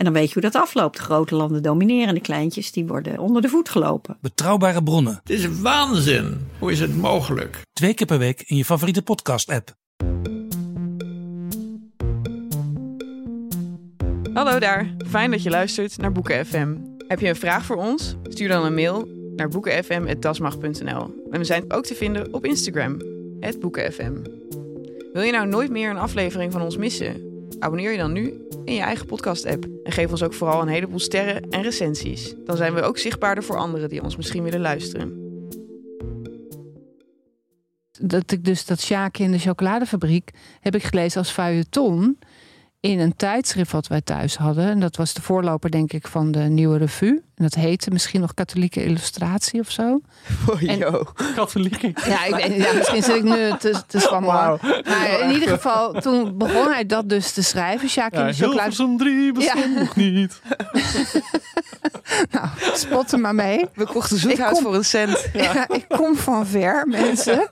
En dan weet je hoe dat afloopt. De grote landen domineren, de kleintjes die worden onder de voet gelopen. Betrouwbare bronnen, Het is waanzin. Hoe is het mogelijk? twee keer per week in je favoriete podcast-app. Hallo daar, fijn dat je luistert naar Boeken FM. Heb je een vraag voor ons? Stuur dan een mail naar boekenfm.dasmag.nl. En we zijn ook te vinden op Instagram, boekenfm. Wil je nou nooit meer een aflevering van ons missen? Abonneer je dan nu in je eigen podcast-app. En geef ons ook vooral een heleboel sterren en recensies. Dan zijn we ook zichtbaarder voor anderen die ons misschien willen luisteren. dat ik dus dat Sjaak in de chocoladefabriek heb ik gelezen als feuilleton in een tijdschrift wat wij thuis hadden. En dat was de voorloper, denk ik, van de nieuwe revue. En dat heette misschien nog Katholieke Illustratie of zo. Oh, En- Katholieke. Ja, ik ja misschien zit ik nu te, te zwammelen. Maar in ieder geval, toen begon hij dat dus te schrijven. Sjaak in de chocolade... 3 bestond nog niet. Nou, spot er maar mee. We kochten zoethout kom- voor een cent. Ja, ik kom van ver, mensen.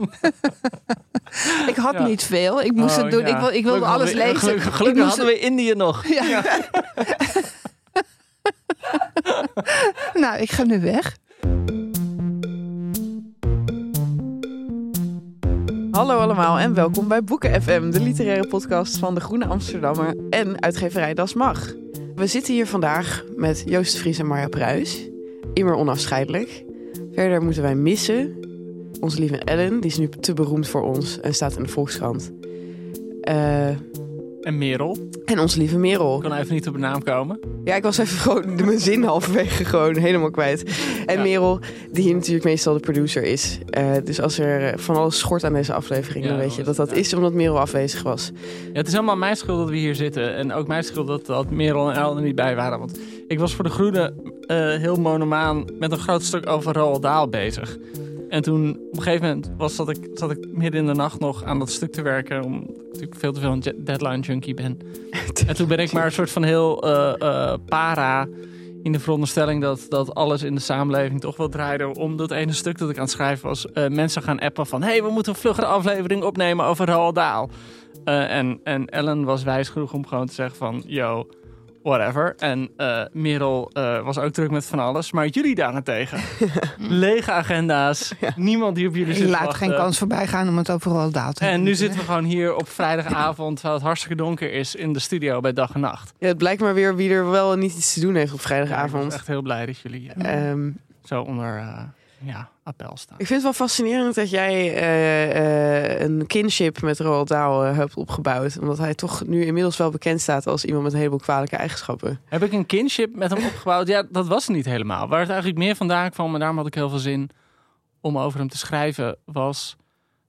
ik had niet veel. Ik moest het doen. Ik, wil, ik wilde alles lezen. Gelukkig, Ik gelukkig moest hadden we Indië nog. Ja. nou, ik ga nu weg. Hallo allemaal en welkom bij Boeken FM, de literaire podcast van de Groene Amsterdammer en uitgeverij Das Mag. We zitten hier vandaag met Joost Vries en Marja Pruis, immer onafscheidelijk. Verder moeten wij missen onze lieve Ellen, die is nu te beroemd voor ons en staat in de Volkskrant. Eh, En Merel. en onze lieve Merel. Ik kan even niet op de naam komen. Ja, ik was even gewoon de- mijn zin halverwege gewoon helemaal kwijt. En Ja. Merel, die hier natuurlijk meestal de producer is. Eh, dus als er van alles schort aan deze aflevering, Ja, dan weet je dat dat is omdat Merel afwezig was. Ja, het is helemaal mijn schuld dat we hier zitten. En ook mijn schuld dat, dat Merel en El er niet bij waren. Want ik was voor de Groene eh, heel monomaan met een groot stuk over Roald Dahl bezig. En toen op een gegeven moment was dat ik, zat ik midden in de nacht nog aan dat stuk te werken. Omdat ik natuurlijk veel te veel een deadline junkie ben. En toen ben ik maar een soort van heel eh, eh, para in de veronderstelling dat, dat alles in de samenleving toch wel draaide om dat ene stuk dat ik aan het schrijven was. eh, mensen gaan appen van, hé, hey, we moeten een vluggere aflevering opnemen over Roald Dahl. Eh, en, en Ellen was wijs genoeg om gewoon te zeggen van, yo, whatever. En eh Merel eh, was ook druk met van alles. Maar jullie daarentegen, lege agenda's, niemand die op jullie zit te laat wachten. geen kans voorbij gaan om het overal daal te En hebben. nu zitten we gewoon hier op vrijdagavond, terwijl het hartstikke donker is, in de studio bij dag en nacht. Ja, het blijkt maar weer wie er wel en niet iets te doen heeft op Ja, ik vrijdagavond. ben echt heel blij dat jullie eh, Ehm, zo onder eh, ja, appel staan. ik vind het wel fascinerend dat jij eh, eh, een kinship met Roald Dahl eh, hebt opgebouwd. Omdat hij toch nu inmiddels wel bekend staat als iemand met een heleboel kwalijke eigenschappen. Heb ik een kinship met hem opgebouwd? Ja, dat was het niet helemaal. Waar het eigenlijk meer vandaan kwam, en daarom had ik heel veel zin om over hem te schrijven, was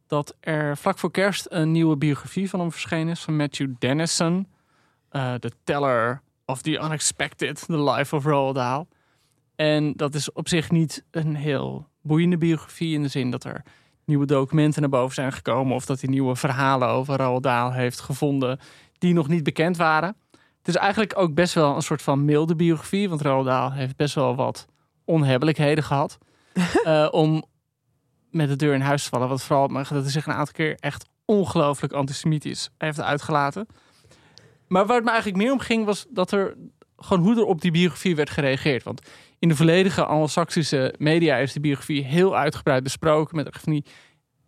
dat er vlak voor kerst een nieuwe biografie van hem verschenen is, van Matthew Dennison. The Teller of the Unexpected, The Life of Roald Dahl. En dat is op zich niet een heel boeiende biografie in de zin dat er nieuwe documenten naar boven zijn gekomen of dat hij nieuwe verhalen over Roald Dahl heeft gevonden die nog niet bekend waren. Het is eigenlijk ook best wel een soort van milde biografie, want Roald Dahl heeft best wel wat onhebbelijkheden gehad eh, om met de deur in huis te vallen. Wat vooral dat hij zich een aantal keer echt ongelooflijk antisemitisch heeft uitgelaten. Maar waar het me eigenlijk meer om ging, was dat er gewoon hoe er op die biografie werd gereageerd. Want in de volledige Anglo-Saxische media is de biografie heel uitgebreid besproken. Met echt van die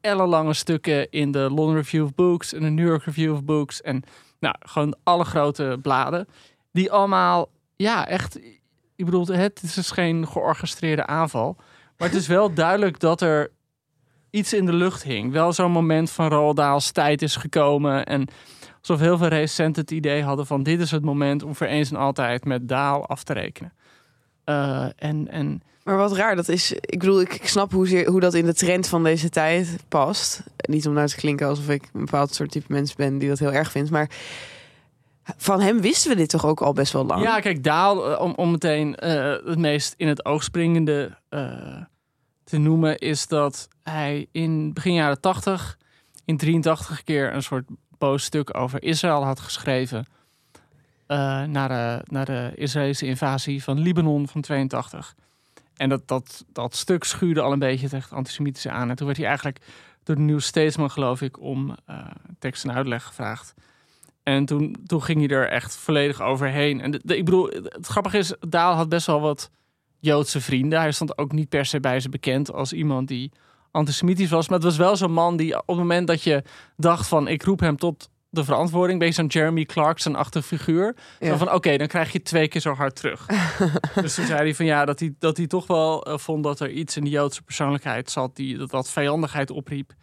ellenlange stukken in de London Review of Books en de New York Review of Books. En nou, gewoon alle grote bladen. Die allemaal, ja, echt. Ik bedoel, het is dus geen georchestreerde aanval. Maar het is wel duidelijk dat er iets in de lucht hing. Wel zo'n moment van Roald Dahl's tijd is gekomen. En alsof heel veel recensenten het idee hadden van... dit is het moment om voor eens en altijd met Dahl af te rekenen. Eh, en, en Maar wat raar, dat is. Ik bedoel, ik, ik snap hoe, zeer- hoe dat in de trend van deze tijd past. Niet om nou te klinken alsof ik een bepaald soort type mens ben die dat heel erg vindt. Maar van hem wisten we dit toch ook al best wel lang. Ja, kijk, Daal, eh, om, om meteen eh, het meest in het oog springende eh, te noemen, is dat hij in begin jaren tachtig in 83 keer een soort boos stuk over Israël had geschreven. Uh, na, de, Israëlische invasie van Libanon van 82. En dat, dat, dat stuk schuurde al een beetje tegen antisemitische aan. En toen werd hij eigenlijk door de New Statesman, geloof ik, om uh, tekst en uitleg gevraagd. En toen, toen ging hij er echt volledig overheen. En ik bedoel, het grappige is, Daal had best wel wat Joodse vrienden. Hij stond ook niet per se bij ze bekend als iemand die antisemitisch was. Maar het was wel zo'n man die op het moment dat je dacht van... ik roep hem tot de verantwoording. Ben je zo'n Jeremy Clarkson-achtige figuur. Zo van, oké, dan krijg je twee keer zo hard terug. dus toen zei hij van ja, dat hij, dat hij toch wel uh, vond dat er iets in de Joodse persoonlijkheid zat... Die, dat dat vijandigheid opriep.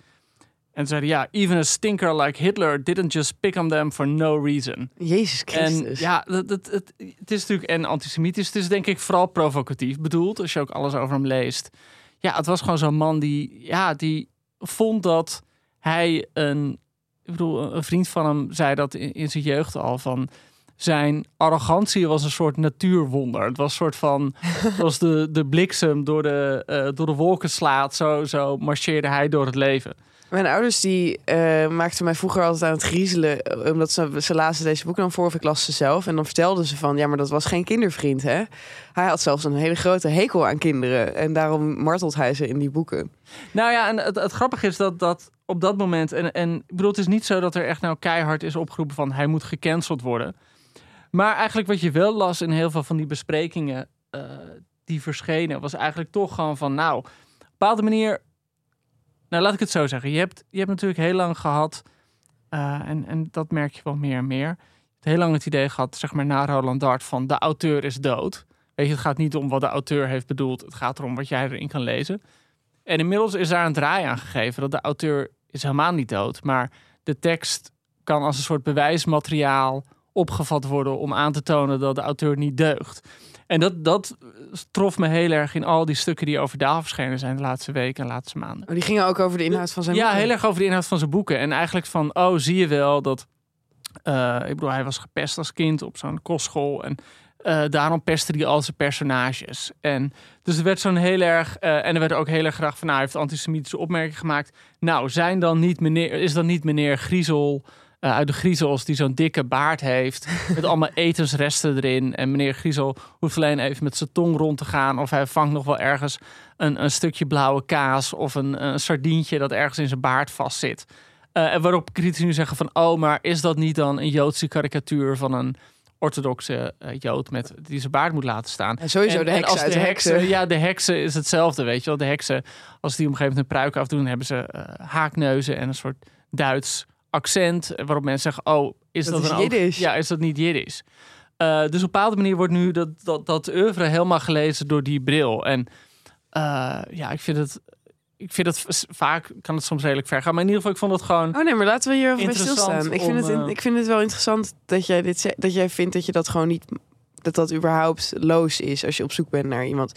En zei hij, ja, even a stinker like Hitler didn't just pick on them for no reason. Jezus Christus. En ja, het, het, het, het is natuurlijk en antisemitisch. Het is denk ik vooral provocatief bedoeld, als je ook alles over hem leest. Ja, het was gewoon zo'n man die, ja, die vond dat hij een... Ik bedoel, een vriend van hem zei dat in, in zijn jeugd al van zijn arrogantie was een soort natuurwonder. Het was een soort van, zoals de, de bliksem door de, uh, door de wolken slaat, zo, zo marcheerde hij door het leven. Mijn ouders die uh, maakten mij vroeger altijd aan het griezelen. Eh, omdat ze, ze lazen deze boeken dan voor of ik las ze zelf. En dan vertelden ze van, ja, maar dat was geen kindervriend, hè? Hij had zelfs een hele grote hekel aan kinderen. En daarom martelt hij ze in die boeken. Nou ja, en het, het grappige is dat, dat op dat moment... En, en ik bedoel, het is niet zo dat er echt nou keihard is opgeroepen van... hij moet gecanceld worden. Maar eigenlijk wat je wel las in heel veel van die besprekingen... Uh, die verschenen, was eigenlijk toch gewoon van... nou, op bepaalde manier nou, laat ik het zo zeggen. Je hebt, je hebt natuurlijk heel lang gehad, uh, en, en dat merk je wel meer en meer. heel lang het idee gehad, zeg maar, na Roland Dart van de auteur is dood. Weet je, het gaat niet om wat de auteur heeft bedoeld. Het gaat erom wat jij erin kan lezen. En inmiddels is daar een draai aan gegeven dat de auteur is helemaal niet dood. Maar de tekst kan als een soort bewijsmateriaal opgevat worden om aan te tonen dat de auteur niet deugt. En dat, dat trof me heel erg in al die stukken die over Daal verschenen zijn de laatste weken en laatste maanden. Oh, die gingen ook over de inhoud van zijn ja, boeken? Ja, heel erg over de inhoud van zijn boeken. En eigenlijk van, oh, zie je wel dat... Uh, ik bedoel, hij was gepest als kind op zo'n kostschool. En uh, daarom pestte hij al zijn personages. En dus er werd zo'n heel erg. Uh, en er werd ook heel erg graag van. Nou, hij heeft antisemitische opmerkingen gemaakt. Nou, zijn dan niet meneer. Is dan niet meneer Griezel. Uh, uit de Griezels die zo'n dikke baard heeft. met allemaal etensresten erin. En meneer Griezel hoeft alleen even met zijn tong rond te gaan. Of hij vangt nog wel ergens een, een stukje blauwe kaas. Of een, een sardientje dat ergens in zijn baard vastzit. En waarop critici nu zeggen van... oh, maar is dat niet dan een Joodse karikatuur van een orthodoxe uh, Jood met die zijn baard moet laten staan. En sowieso en, de heksen. als de, de heksen, heksen, ja, de heksen is hetzelfde, weet je wel. De heksen, als die op een gegeven moment een pruik afdoen, hebben ze uh, haakneuzen en een soort Duits accent waarop mensen zeggen: "Oh, is dat, is Jiddisch. ja, is dat niet Jiddisch?" Uh, dus op een bepaalde manier wordt nu dat dat dat oeuvre helemaal gelezen door die bril. En ja, ik vind het ik vind het vaak kan het soms redelijk ver gaan, maar in ieder geval ik vond het gewoon. Oh nee, maar laten we hier even bij stilstaan. Ik om, vind, het, in- eh, ik vind het wel interessant dat jij dit zegt, dat jij vindt dat je dat gewoon niet dat dat überhaupt loos is als je op zoek bent naar iemand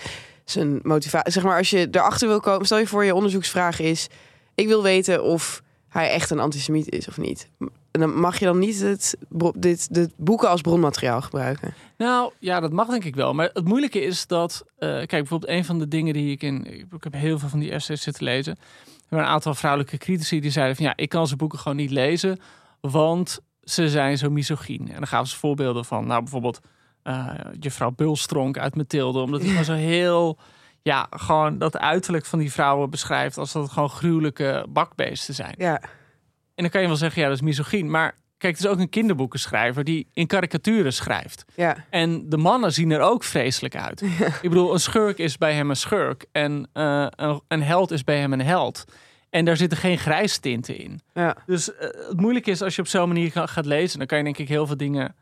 zijn motivatie. Zeg maar als je erachter wil komen, stel je voor je onderzoeksvraag is: ik wil weten of hij echt een antisemiet is of niet. Dan mag je dan niet het, dit, dit boeken als bronmateriaal gebruiken. Nou ja, dat mag denk ik wel. Maar het moeilijke is dat, eh, kijk, bijvoorbeeld een van de dingen die ik in, ik heb heel veel van die essays zitten lezen. Er waren een aantal vrouwelijke critici die zeiden van ja, ik kan zijn boeken gewoon niet lezen, want ze zijn zo misogyn. En dan gaven ze voorbeelden van, nou bijvoorbeeld eh juffrouw Bulstronk uit Mathilde, omdat die gewoon zo heel, ja, gewoon dat uiterlijk van die vrouwen beschrijft als dat het gewoon gruwelijke bakbeesten zijn. Ja, dan kan je wel zeggen, ja, dat is misogyn. Maar kijk, het is ook een kinderboekenschrijver die in karikaturen schrijft. ja. En de mannen zien er ook vreselijk uit. Ik bedoel, een schurk is bij hem een schurk. En eh, een, een held is bij hem een held. En daar zitten geen grijstinten in. ja. Dus eh, het moeilijke is als je op zo'n manier ga- gaat lezen, dan kan je denk ik heel veel dingen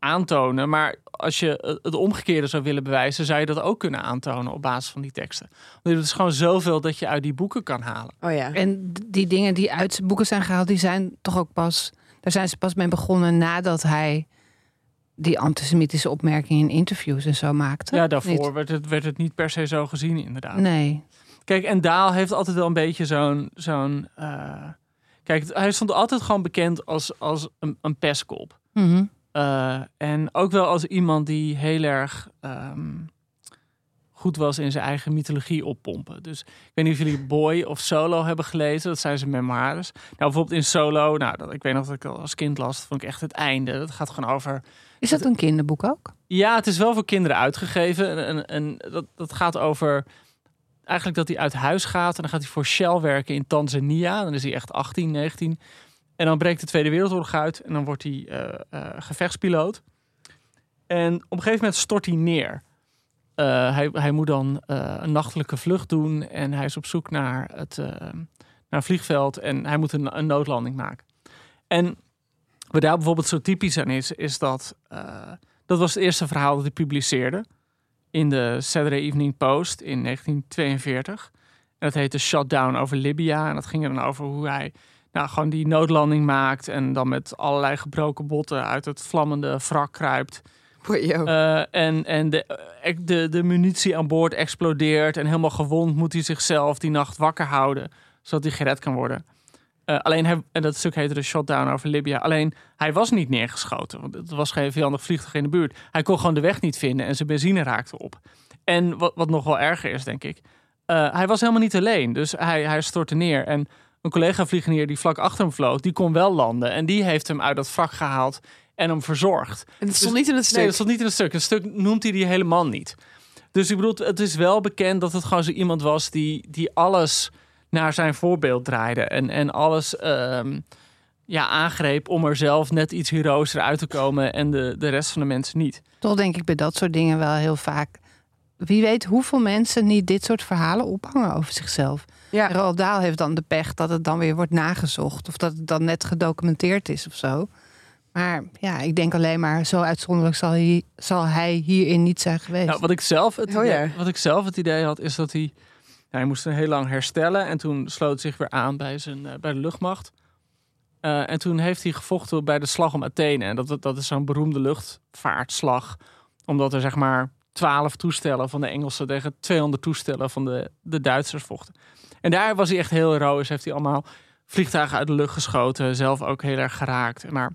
aantonen. Maar als je het omgekeerde zou willen bewijzen, zou je dat ook kunnen aantonen op basis van die teksten. Want het is gewoon zoveel dat je uit die boeken kan halen. Oh ja. En die dingen die uit zijn boeken zijn gehaald, die zijn toch ook pas. Daar zijn ze pas mee begonnen nadat hij die antisemitische opmerkingen in interviews en zo maakte. Ja, daarvoor Niet? werd het, werd het niet per se zo gezien, inderdaad. Nee. Kijk, en Daal heeft altijd wel een beetje zo'n. zo'n eh, Kijk, hij stond altijd gewoon bekend als, als een, een pestkop. Mhm. Eh, en ook wel als iemand die heel erg. ehm, goed was in zijn eigen mythologie oppompen. Dus ik weet niet of jullie Boy of Solo hebben gelezen. Dat zijn zijn memoires. Nou, bijvoorbeeld in Solo, nou, dat, ik weet nog dat ik al als kind las, dat vond ik echt het einde. Dat gaat gewoon over... Is dat een kinderboek ook? Ja, het is wel voor kinderen uitgegeven. En, en, en dat, dat gaat over eigenlijk dat hij uit huis gaat. En dan gaat hij voor Shell werken in Tanzania. Dan is hij echt 18, 19. En dan breekt de Tweede Wereldoorlog uit. En dan wordt hij eh, eh, gevechtspiloot. En op een gegeven moment stort hij neer. Eh, hij, hij moet dan een nachtelijke vlucht doen. En hij is op zoek naar het naar vliegveld. En hij moet een, een, noodlanding maken. En wat daar bijvoorbeeld zo typisch aan is, is dat... dat was het eerste verhaal dat hij publiceerde in de Saturday Evening Post in 1942. En dat heette Shutdown over Libya. En dat ging er dan over hoe hij nou, gewoon die noodlanding maakt. En dan met allerlei gebroken botten uit het vlammende wrak kruipt. Uh, en en de, eh, de, de munitie aan boord explodeert. En helemaal gewond moet hij zichzelf die nacht wakker houden. Zodat hij gered kan worden. Uh, alleen hij, en dat stuk heette de Shotdown over Libya. Alleen hij was niet neergeschoten. Want het was geen vijandig vliegtuig in de buurt. Hij kon gewoon de weg niet vinden en zijn benzine raakte op. En wat, wat nog wel erger is, denk ik. Uh, hij was helemaal niet alleen. Dus hij, hij stortte neer. En een collega vliegenier die vlak achter hem vloog, die kon wel landen. En die heeft hem uit dat vak gehaald en hem verzorgd. En het stond dus, niet in het stuk? Nee, het stond niet in het stuk. Het stuk noemt hij die helemaal niet. Dus ik bedoel, het is wel bekend dat het gewoon zo iemand was die, die alles naar zijn voorbeeld draaide. En, en alles um, ja, aangreep om er zelf net iets heroïscher uit te komen en de, de rest van de mensen niet. Toch denk ik bij dat soort dingen wel heel vaak. Wie weet hoeveel mensen niet dit soort verhalen ophangen over zichzelf. Ja. Roald Dahl heeft dan de pech dat het dan weer wordt nagezocht. Of dat het dan net gedocumenteerd is of zo. Maar ja, ik denk alleen maar zo uitzonderlijk zal hij, zal hij hierin niet zijn geweest. Nou, wat, ik zelf het oh, idee, wat ik zelf het idee had, is dat hij hij moest heel lang herstellen en toen sloot zich weer aan bij, zijn, uh, bij de luchtmacht. Uh, en toen heeft hij gevochten bij de slag om Athene. En dat, dat is zo'n beroemde luchtvaartslag. Omdat er zeg maar twaalf toestellen van de Engelsen tegen 200 toestellen van de, de Duitsers vochten. En daar was hij echt heel heroïs. Heeft hij allemaal vliegtuigen uit de lucht geschoten. Zelf ook heel erg geraakt. Maar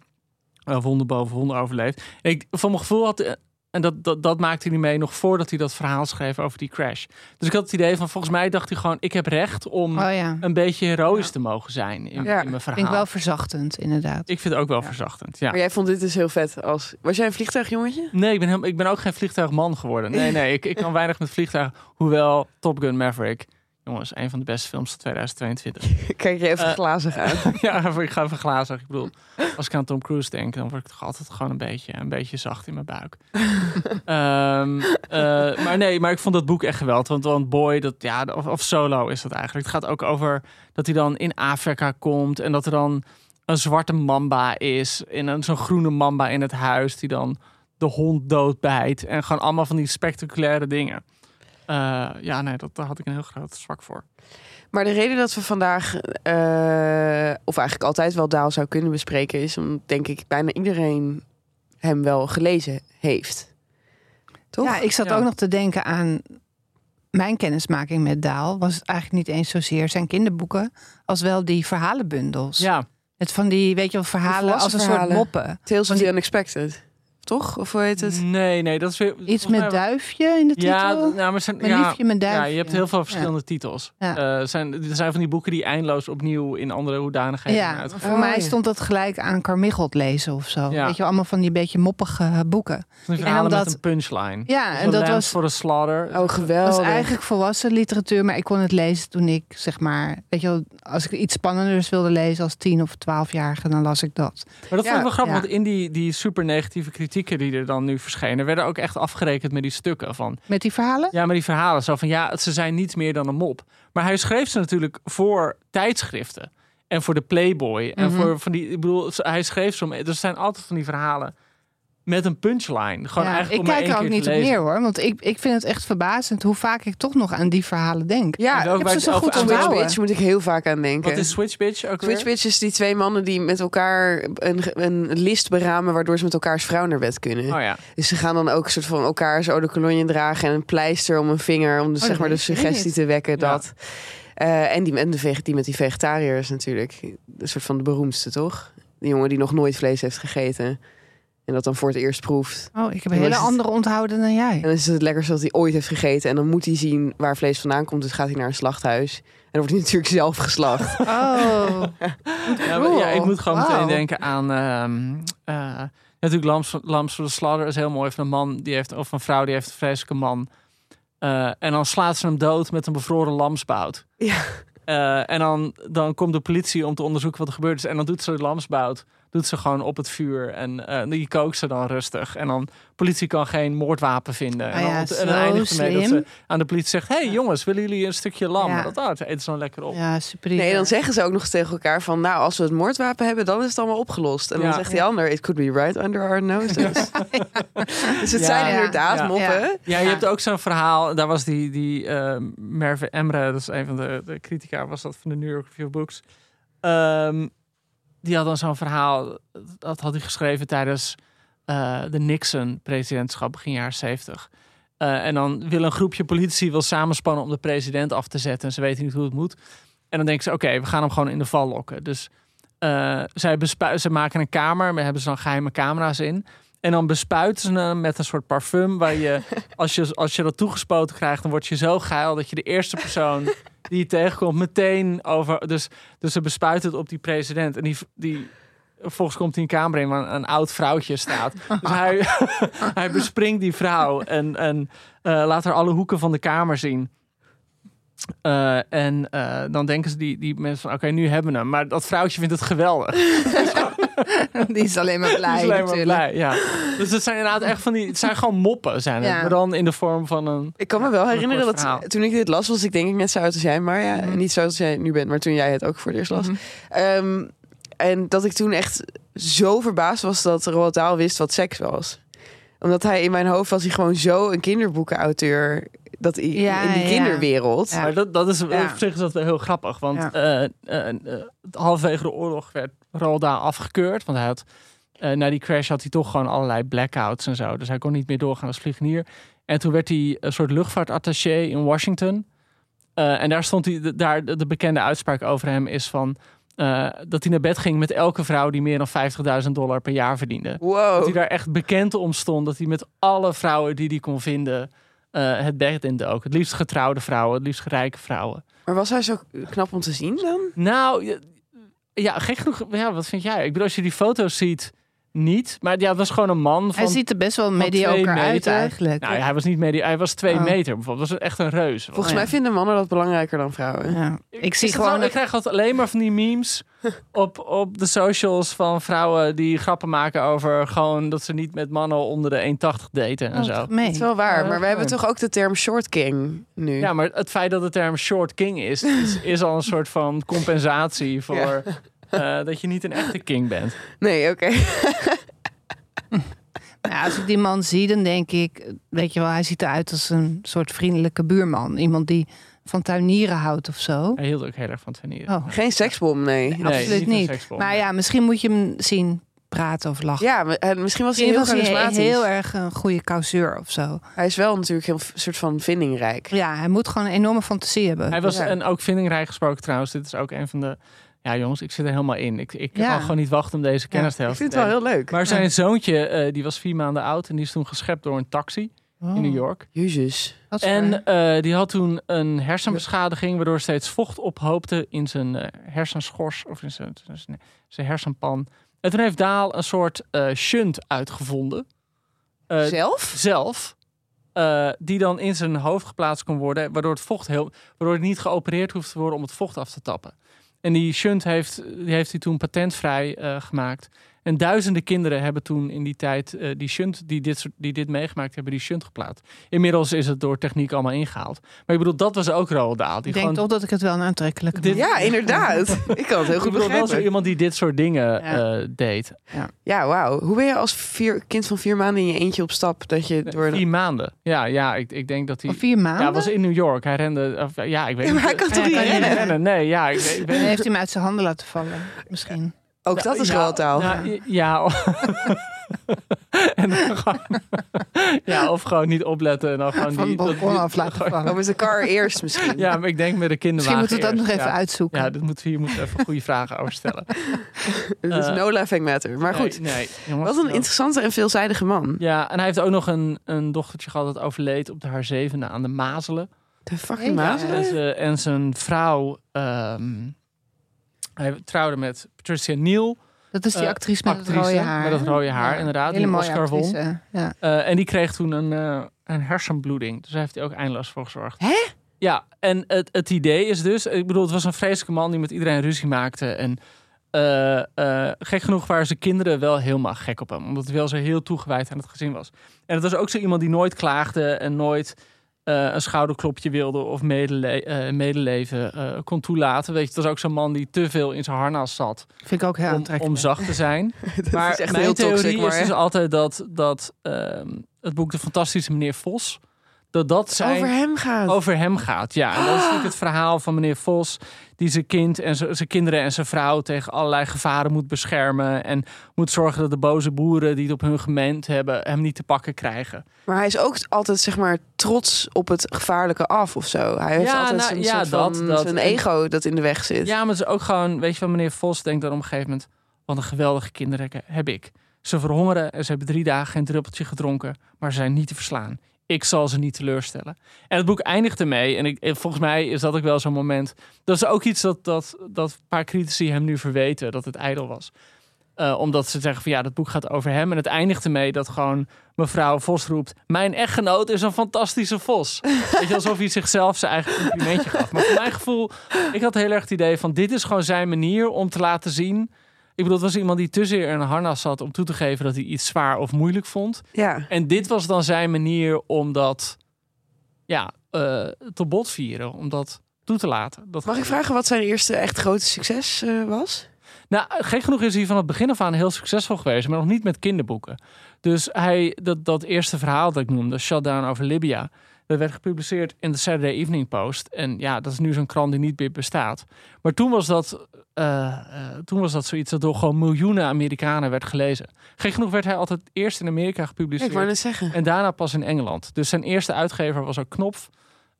uh, boven wonder overleefd. ik, van mijn gevoel had en dat, dat, dat maakte hij mee nog voordat hij dat verhaal schreef over die crash. Dus ik had het idee van, volgens mij dacht hij gewoon... ik heb recht om oh een beetje heroïs te mogen zijn in, in mijn verhaal. Vind ik wel verzachtend, inderdaad. Ik vind het ook wel verzachtend, ja. Maar jij vond dit dus heel vet. Als... Was jij een vliegtuigjongetje? Nee, ik ben, heel, ik ben ook geen vliegtuigman geworden. Nee, nee, ik, ik kan weinig met vliegtuigen. Hoewel Top Gun Maverick Jongens, een van de beste films van 2022. Kijk je even uh, glazig uit. ja, ik ga even glazig. Ik bedoel, als ik aan Tom Cruise denk, dan word ik toch altijd gewoon een beetje, een beetje zacht in mijn buik. um, uh, maar nee, maar ik vond dat boek echt geweldig. Want, want Boy, dat, ja, of, of, Solo is dat eigenlijk. Het gaat ook over dat hij dan in Afrika komt en dat er dan een zwarte mamba is. En zo'n groene mamba in het huis die dan de hond doodbijt. En gewoon allemaal van die spectaculaire dingen. Uh, ja, nee, dat, daar had ik een heel groot zwak voor. Maar de reden dat we vandaag, uh, of eigenlijk altijd wel Daal zou kunnen bespreken, is omdat denk ik bijna iedereen hem wel gelezen heeft. Toch? Ja, ik zat ook nog te denken aan mijn kennismaking met Daal. Was het eigenlijk niet eens zozeer zijn kinderboeken, als wel die verhalenbundels. Ja. Het van die, weet je wel, verhalen als een soort moppen. Tales of the Unexpected toch? Of hoe heet het? Nee, nee, dat is weer... Iets met duifje in de titel? Ja, nou, maar zijn, mijn ja, liefje, mijn duifje. Ja, je hebt heel veel verschillende titels. Ja. Uh, zijn, er zijn van die boeken die eindeloos opnieuw in andere hoedanigheden ja. Voor mij stond dat gelijk aan Carmichelt lezen of zo. Weet je, allemaal van die beetje moppige boeken. En omdat, met een punchline. Ja, en dat was... voor de slaughter. Oh, geweldig. was eigenlijk volwassen literatuur, maar ik kon het lezen toen ik, zeg maar... Weet je als ik iets spannenders wilde lezen als tien of twaalfjarige, dan las ik dat. Maar dat vond ik wel grappig, want in die, die super negatieve die er dan nu verschenen, werden ook echt afgerekend met die stukken van. Met die verhalen? Ja, met die verhalen. Zo van ja, ze zijn niets meer dan een mop. Maar hij schreef ze natuurlijk voor tijdschriften. En voor de Playboy. En mhm. voor van die. Ik bedoel, hij schreef ze. Er zijn altijd van die verhalen met een punchline. Gewoon ja, eigenlijk ik kijk er ook niet op neer hoor. Want ik, ik vind het echt verbazend hoe vaak ik toch nog aan die verhalen denk. Ja, ik heb ze zo goed onthouden. Switch moet ik heel vaak aan denken. Wat is Switch Bitch ook Switch Bitch is die twee mannen die met elkaar een, een list beramen... waardoor ze met elkaars vrouw naar bed kunnen. Oh ja. Dus ze gaan dan ook een soort van elkaar zo de kolonje dragen... en een pleister om een vinger om de, oh, zeg maar de suggestie te wekken dat... Uh, en die, en de, die met die vegetariërs natuurlijk. Een soort van de beroemdste, toch? Die jongen die nog nooit vlees heeft gegeten. En dat dan voor het eerst proeft. Oh, ik heb een hele andere onthouden dan jij. En dan is het het lekkerste dat hij ooit heeft gegeten. En dan moet hij zien waar vlees vandaan komt. Dus gaat hij naar een slachthuis. En dan wordt hij natuurlijk zelf geslacht. Oh, Ja, maar, ja, ik moet gewoon meteen denken aan... ehm, eh, natuurlijk, Lams, Lams voor de Slaughter is heel mooi. Van een man die heeft, of een vrouw die heeft een vreselijke man. Eh, en dan slaat ze hem dood met een bevroren lamsbout. Ja. Eh, en dan, dan komt de politie om te onderzoeken wat er gebeurd is. En dan doet ze de lamsbout doet ze gewoon op het vuur. En eh, die kookt ze dan rustig. En dan politie kan geen moordwapen vinden. en Ah dan, ja, en zo dan eindigt ermee dat ze aan de politie zegt... hey, jongens, willen jullie een stukje lam? Ja. Dat, oh, dat eten ze dan lekker op. ja, super. Nee, dan zeggen ze ook nog eens tegen elkaar van... Nou, als we het moordwapen hebben, dan is het allemaal opgelost. En dan zegt die ander... It could be right under our noses. dus het Ja. zijn inderdaad Ja. moppen. Ja, je hebt ook zo'n verhaal. Daar was die, die eh, Merve Emre, dat is een van de, de critica, was dat van de New York Review of Books. Ehm, die had dan zo'n verhaal, dat had hij geschreven tijdens eh, de Nixon-presidentschap begin jaren 70. Eh, en dan wil een groepje politici wil samenspannen om de president af te zetten. En ze weten niet hoe het moet. En dan denken ze, oké, we gaan hem gewoon in de val lokken. Dus eh, zij ze maken een kamer, maar hebben ze dan geheime camera's in. En dan bespuiten ze hem met een soort parfum. Waar je, als je, als je dat toegespoten krijgt, dan word je zo geil dat je de eerste persoon die je tegenkomt meteen over. Dus, dus ze bespuiten het op die president. En die, die, volgens komt hij een kamer in waar een, een oud vrouwtje staat. Dus hij, hij bespringt die vrouw en, en eh, laat haar alle hoeken van de kamer zien. Eh, en eh, dan denken ze die, die mensen van, oké, nu hebben we hem. Maar dat vrouwtje vindt het geweldig. Die is alleen maar blij Die is alleen maar natuurlijk. blij, ja. Dus het zijn inderdaad echt van die... Het zijn gewoon moppen, zijn het. Ja. Maar dan in de vorm van een... Ik kan me wel herinneren dat verhaal. toen ik dit las, was ik denk ik net zo oud als jij. Maar ja, Mhm. niet zo oud als jij nu bent, maar toen jij het ook voor het eerst las. Mhm. Ehm, en dat ik toen echt zo verbaasd was dat Roald Dahl wist wat seks was. Omdat hij in mijn hoofd was hij gewoon zo een kinderboekenauteur. Dat hij Ja, in die ja. kinderwereld. Ja. Maar dat, dat is, Ja. op zich is dat heel grappig. Want Ja. eh, halverwege de oorlog werd Roald Dahl afgekeurd. Want hij had... eh, na die crash had hij toch gewoon allerlei blackouts en zo. Dus hij kon niet meer doorgaan als vliegenier. En toen werd hij een soort luchtvaartattaché in Washington. Eh, en daar stond hij, daar de, de bekende uitspraak over hem is van... eh, dat hij naar bed ging met elke vrouw die meer dan 50.000 dollar per jaar verdiende. Dat Wow. hij daar echt bekend om stond. Dat hij met alle vrouwen die hij kon vinden het bed in dook. Het liefst getrouwde vrouwen, het liefst rijke vrouwen. Maar was hij zo knap om te zien dan? Nou, ja, gek genoeg. Ja, wat vind jij? Ik bedoel, als je die foto's ziet, niet. Maar ja, het was gewoon een man van... Hij ziet er best wel mediocre uit eigenlijk. Nou, ja, hij was niet medio, hij was twee Oh. meter bijvoorbeeld. Dat was echt een reus. Volgens ja. mij vinden mannen dat belangrijker dan vrouwen. Ja. Ik zie gewoon... ik krijg altijd alleen maar van die memes op, op de socials van vrouwen die grappen maken over gewoon dat ze niet met mannen onder de 1,80 daten en Oh, zo. Dat is wel waar, Ja, maar we hebben toch ook de term short king nu. Ja, maar het feit dat de term short king is, is, is al een soort van compensatie voor eh, dat je niet een echte king bent. Nee, oké. Nou, als ik die man zie, dan denk ik... Weet je wel, hij ziet eruit als een soort vriendelijke buurman. Iemand die van tuinieren houdt of zo. Hij hield ook heel erg van tuinieren. Oh, Geen seksbom, nee. Nee, absoluut niet. seksbom. Maar ja, misschien moet je hem zien praten of lachen. Ja, eh, misschien was hij heel was hij charismatisch. heel erg een goede causeur of zo. Hij is wel natuurlijk heel soort van vindingrijk. Ja, hij moet gewoon een enorme fantasie hebben. Hij was Ja. en ook vindingrijk gesproken trouwens. Dit is ook een van de. Ja, jongens, ik zit er helemaal in. Ik, ik Ja. kan gewoon niet wachten om deze kennis te Ik helpen. vind het wel heel leuk. Maar zijn zoontje, eh, die was vier maanden oud en die is toen geschept door een taxi Oh, in New York. Jezus. En eh, die had toen een hersenbeschadiging, waardoor steeds vocht ophoopte in zijn eh, hersenschors of in zijn, zijn, hersenpan. En toen heeft Daal een soort eh, shunt uitgevonden. Zelf? zelf. die dan in zijn hoofd geplaatst kon worden. Waardoor het vocht heel. Waardoor het niet geopereerd hoeft te worden om het vocht af te tappen. En die shunt heeft, die heeft hij toen patentvrij eh, gemaakt. En duizenden kinderen hebben toen in die tijd eh, die shunt, die dit, soort- die dit meegemaakt hebben, die shunt geplaatst. Inmiddels is het door techniek allemaal ingehaald. Maar ik bedoel, dat was ook Roald Dahl. Ik denk toch dat ik het wel een aantrekkelijke Dit- Ja, inderdaad. Ik kan het heel ik goed bedoel, wel zo begrijpen. iemand die dit soort dingen Ja. eh, deed. Ja, wauw. Hoe ben je als vier, kind van vier maanden in je eentje op stap? Dat je door. Vier maanden. Ja, ja ik, ik denk dat hij... Of vier maanden? Ja, was in New York. Hij rende... Of, ja, ik weet Ja, maar niet. hij kan toch Ja, niet niet rennen? Nee, ja, ik, weet- ik heeft hij hem uit zijn handen laten vallen. Misschien. Ook dat is ja, wel taal. Ja, ja. en dan gewoon, Ja, of gewoon niet opletten en dan gewoon Van die... het balkon af laten vallen. Met de car eerst misschien. Ja, maar ik denk met de kinderwagen Misschien moeten we dat nog even ja. uitzoeken. Ja, dat moeten we hier moeten we even goede vragen over stellen. Het is Eh, no laughing matter. Maar goed, Nee, nee jongens. wat een interessante en veelzijdige man. Ja, en hij heeft ook nog een, een dochtertje gehad dat overleed op de haar zevende aan de mazelen. De fucking mazelen. En, ze- en zijn vrouw, ehm, hij trouwde met Patricia Neal, Dat is die Eh, actrice met actrice het rode haar. met dat rode haar, inderdaad, Hele die Oscar won. actrice, Ja. Eh, en die kreeg toen een, eh, een hersenbloeding. Dus daar heeft hij ook eindeloos voor gezorgd. Hè? Ja, en het, het idee is dus... Ik bedoel, het was een vreselijke man die met iedereen ruzie maakte. En gek genoeg waren zijn kinderen wel helemaal gek op hem. Omdat hij wel zo heel toegewijd aan het gezin was. En het was ook zo iemand die nooit klaagde en nooit... eh, een schouderklopje wilde of medele eh, medeleven eh, kon toelaten. Weet je, het was ook zo'n man die te veel in zijn harnas zat Vind ik ook heel om, aantrekkelijk. om zacht te zijn. Dat maar is echt mijn heel theorie toxic. Maar, is dus altijd dat, dat ehm, het boek De Fantastische Meneer Vos... dat dat zijn, over hem gaat. over hem gaat. Ja, en dat is natuurlijk het verhaal van meneer Vos... die zijn kind en zijn kinderen en zijn vrouw... tegen allerlei gevaren moet beschermen... en moet zorgen dat de boze boeren die het op hun gemeente hebben... hem niet te pakken krijgen. Maar hij is ook altijd zeg maar trots op het gevaarlijke af of zo. Hij heeft Ja, altijd nou, ja, soort dat- van, dat- zijn en- ego dat in de weg zit. Ja, maar het is ook gewoon... weet je wel, meneer Vos denkt dan op een gegeven moment... wat een geweldige kinderen heb ik. Ze verhongeren en ze hebben drie dagen geen druppeltje gedronken... maar ze zijn niet te verslaan. Ik zal ze niet teleurstellen. En het boek eindigt ermee. En ik, en volgens mij is dat ook wel zo'n moment. Dat is ook iets dat, dat, dat een paar critici hem nu verweten. Dat het ijdel was. Eh, omdat ze zeggen van ja, dat boek gaat over hem. En het eindigt ermee dat gewoon mevrouw Vos roept... Mijn echtgenoot is een fantastische vos. Weet je, alsof hij zichzelf zijn eigen complimentje gaf. Maar voor mijn gevoel, ik had heel erg het idee van... dit is gewoon zijn manier om te laten zien... Ik bedoel, het was iemand die te zeer in een harnas zat om toe te geven dat hij iets zwaar of moeilijk vond. Ja. En dit was dan zijn manier om dat ja, eh, te bot vieren, om dat toe te laten. Dat Mag ik vragen wat zijn eerste echt grote succes eh, was? Nou, gek genoeg is hij van het begin af aan heel succesvol geweest, maar nog niet met kinderboeken. Dus hij, dat, dat eerste verhaal dat ik noemde, Shutdown over Libya, dat werd gepubliceerd in de Saturday Evening Post. En ja, dat is nu zo'n krant die niet meer bestaat. Maar toen was dat, eh, eh, toen was dat zoiets dat door gewoon miljoenen Amerikanen werd gelezen. Gek genoeg werd hij altijd eerst in Amerika gepubliceerd. ik wou net zeggen. En daarna pas in Engeland. Dus zijn eerste uitgever was ook Knopf.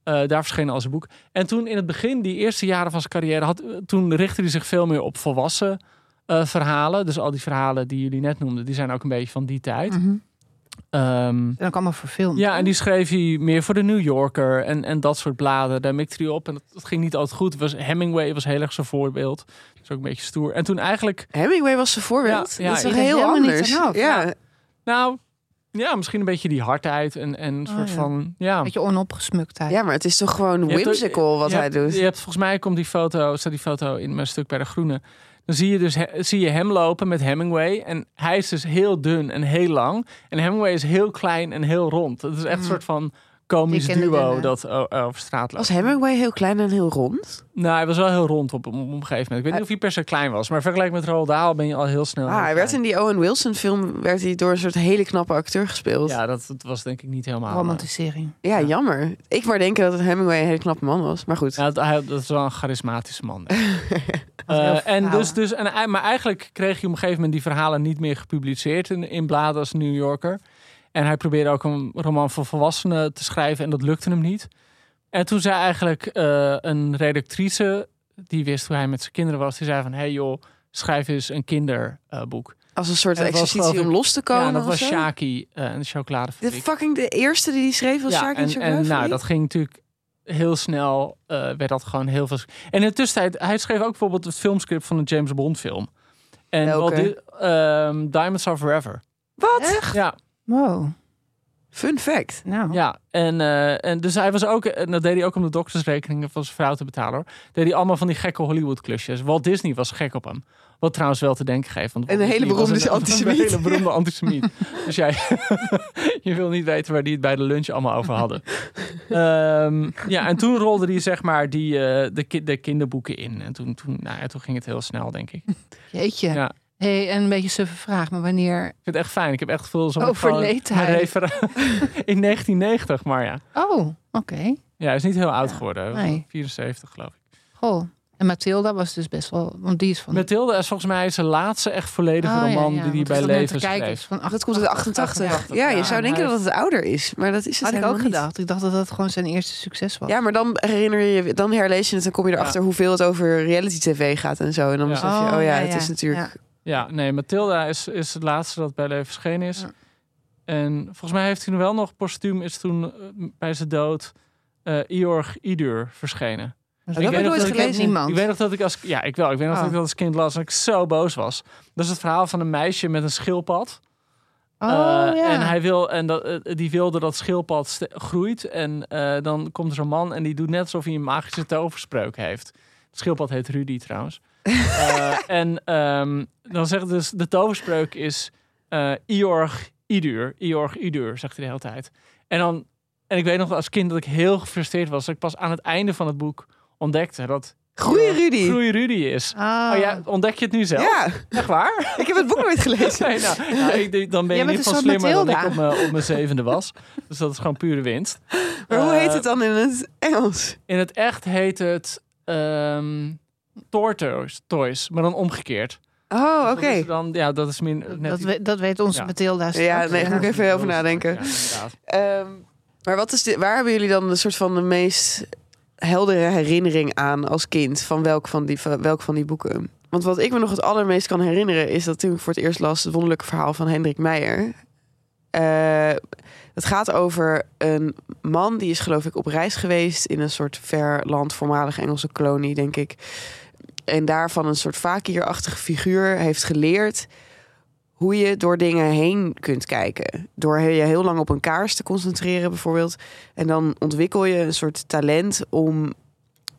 Eh, daar verscheen al zijn boek. En toen in het begin, die eerste jaren van zijn carrière, had, toen richtte hij zich veel meer op volwassen verhalen. Dus al die verhalen die jullie net noemden, die zijn ook een beetje van die tijd. Mhm. Ehm, En ook allemaal verfilmd. ja, en die schreef hij meer voor de New Yorker en, en dat soort bladen. Daar mikte hij op en dat, dat ging niet altijd goed. Was, Hemingway was heel erg zijn voorbeeld. Dat is ook een beetje stoer. En toen eigenlijk, Hemingway was zijn voorbeeld. Ja, ja, dat is toch heel anders. Ja. nou, ja, misschien een beetje die hardheid en, en een Oh, soort ja. van, ja. Beetje onopgesmuktheid. ja, maar het is toch gewoon hebt whimsical wat je hij hebt- doet. Je hebt volgens mij komt die foto, staat die foto in mijn stuk bij de Groene. Dan zie je dus he- zie je hem lopen met Hemingway. En hij is dus heel dun en heel lang. En Hemingway is heel klein en heel rond. Het is echt een Mm. soort van komisch duo dat over straat loopt. Was Hemingway heel klein en heel rond? Nou, hij was wel heel rond op, op een gegeven moment. Ik weet niet of hij per se klein was. Maar vergelijk met Roald Dahl ben je al heel snel. Ah, heel hij werd in die Owen Wilson film werd hij door een soort hele knappe acteur gespeeld. Ja, Ja, dat, dat was denk ik niet helemaal... eh, Romantisering. jammer. Ik wou denken dat het Hemingway een hele knappe man was. Maar goed. Ja, dat, hij, dat is wel een charismatische man. Eh, en dus, dus, en, hij- maar eigenlijk kreeg hij op een gegeven moment die verhalen niet meer gepubliceerd in, in bladen als New Yorker. En hij probeerde ook een roman voor volwassenen te schrijven en dat lukte hem niet. En toen zei eigenlijk eh, een redactrice, die wist hoe hij met zijn kinderen was, die zei van, hey joh, schrijf eens een kinderboek. Als een soort was, exercitie om los te komen. ja, dat was? Shaki eh, en de De chocoladefabriek. fucking de eerste die hij schreef was ja, Shaki en, en nou, dat ging natuurlijk heel snel, eh, werd dat gewoon heel veel. En in de tussentijd, hij schreef ook bijvoorbeeld het filmscript van een James Bond film. En Welke? Walt Di- ehm, Diamonds Are Forever. Wat? Ja, Wow. Fun fact. Nou. ja. En, eh, en dus hij was ook, en dat deed hij ook om de doktersrekeningen van zijn vrouw te betalen hoor. Deed hij allemaal van die gekke Hollywood klusjes. Walt Disney was gek op hem. Wat trouwens wel te denken geeft. Want En een hele beroemde antisemiet. Een hele beroemde antisemiet. dus jij, je wil niet weten waar die het bij de lunch allemaal over hadden. Ehm, ja, en toen rolde hij zeg maar die, eh, de, ki- de kinderboeken in. En toen, toen, nou ja, toen ging het heel snel, denk ik. Ik Jeetje. Ja. Hey, en een beetje suffe vraag, maar wanneer... vind het echt fijn. Ik heb echt veel zo'n Overleed hij? in 1990, maar ja. Oh, oké. Ja, hij is niet heel oud Ja, geworden. nee. 74 geloof ik. Goh. En Mathilda was dus best wel, want die is van. Mathilde is volgens mij zijn laatste echt volledige Oh, roman ja, die hij bij ik leven schreef. is van Dat komt uit 88. Ja, je zou denken dat het ouder is, maar dat is het Had ik ook niet. gedacht. Ik dacht dat dat gewoon zijn eerste succes was. Ja, maar dan herinner je je, dan herlees je het en kom je erachter hoeveel het over reality tv gaat en zo. En dan Ja. besef je, oh ja, het is natuurlijk. Ja. Nee, Mathilda is, is het laatste dat bij leven verschenen is. Ja. En volgens mij heeft hij nog wel nog postuum is toen eh, bij zijn dood eh Iorg Idur verschenen. Heb ik ik weet nog nooit dat ik- gelezen. Niemand. Ik weet nog dat ik als ja, ik wel. Ik weet nog Oh. dat ik dat als kind las en ik zo boos was. Dat is het verhaal van een meisje met een schildpad. Oh, Eh, ja. En hij wil en dat, die wilde dat schildpad groeit en dan komt er zo'n man en die doet net alsof hij een magische toverspreuk heeft. Het schildpad heet Rudy trouwens. Eh, en ehm, dan zegt dus de toverspreuk is eh Iorg Idur, Iorg Idur, zegt hij de hele tijd. En dan en ik weet nog als kind dat ik heel gefrustreerd was. Dat ik pas aan het einde van het boek ontdekte dat Groei Rudy. Groei Rudy is. Oh. Oh ja, ontdek je het nu zelf? Ja, Echt waar? ik heb het boek nooit gelezen. Nee, nou, nou, ik, dan ben je een soort slimmer dan ik op mijn, op mijn zevende was. Dus dat is gewoon pure winst. Maar hoe Eh, heet het dan in het Engels? In het echt heet het ehm Tortoise, Toys, maar dan omgekeerd. Oh, Dus oké. Dan, ja, dat is min, net dat, dat weet onze Ja. Mathilda. Ja, nee, moet ik even over nadenken. Ja. Ehm, maar wat is dit, waar hebben jullie dan een soort van de meest heldere herinnering aan als kind van welk van die, van welk van die boeken? Want wat ik me nog het allermeest kan herinneren is dat toen ik voor het eerst las het wonderlijke verhaal van Hendrik Meijer. Eh, het gaat over een man die is geloof ik op reis geweest in een soort ver land, voormalige Engelse kolonie denk ik. En daarvan een soort fakirachtige figuur heeft geleerd hoe je door dingen heen kunt kijken. Door je heel lang op een kaars te concentreren bijvoorbeeld. En dan ontwikkel je een soort talent om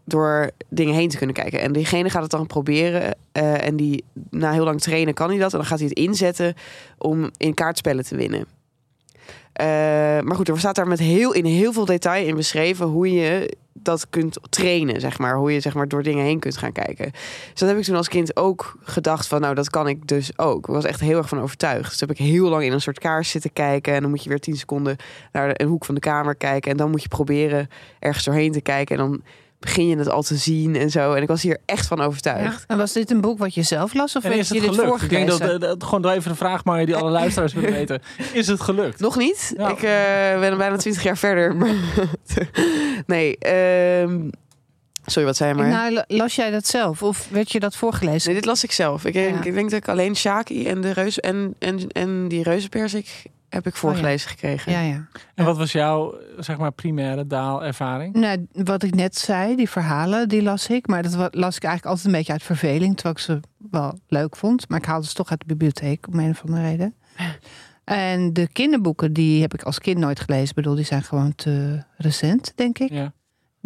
door dingen heen te kunnen kijken. En diegene gaat het dan proberen. eh, en die na heel lang trainen kan hij dat. En dan gaat hij het inzetten om in kaartspellen te winnen. Eh, maar goed, er staat daar met heel, in heel veel detail in beschreven hoe je dat kunt trainen, zeg maar. Hoe je zeg maar, door dingen heen kunt gaan kijken. Dus dat heb ik toen als kind ook gedacht van, nou, dat kan ik dus ook. Ik was echt heel erg van overtuigd. Dus heb ik heel lang in een soort kaars zitten kijken. En dan moet je weer tien seconden naar een hoek van de kamer kijken. En dan moet je proberen ergens doorheen te kijken. En dan begin je het al te zien en zo. En ik was hier echt van overtuigd. Ja. En was dit een boek wat je zelf las of En is je het dit gelukt? Ik denk voorgelezen? dat, eh, dat gewoon door even een vraag maar die alle luisteraars willen weten. Is het gelukt? Nog niet. Ja. Ik eh, ben bijna twintig jaar verder. Maar nee, ehm, sorry, wat zei je maar? Nou, la- las jij dat zelf of werd je dat voorgelezen? Nee, dit las ik zelf. Ik, denk- Ja. ik denk dat ik alleen Shaki en, de reus, en, en, en die reuzenpersik heb ik voorgelezen gekregen. Ja, ja. En wat was jouw, zeg maar, primaire daalervaring? Nou, wat ik net zei, die verhalen, die las ik. Maar dat las ik eigenlijk altijd een beetje uit verveling. Terwijl ik ze wel leuk vond. Maar ik haalde ze toch uit de bibliotheek, om een of andere reden. En de kinderboeken, die heb ik als kind nooit gelezen. Ik bedoel, die zijn gewoon te recent, denk ik. Ja.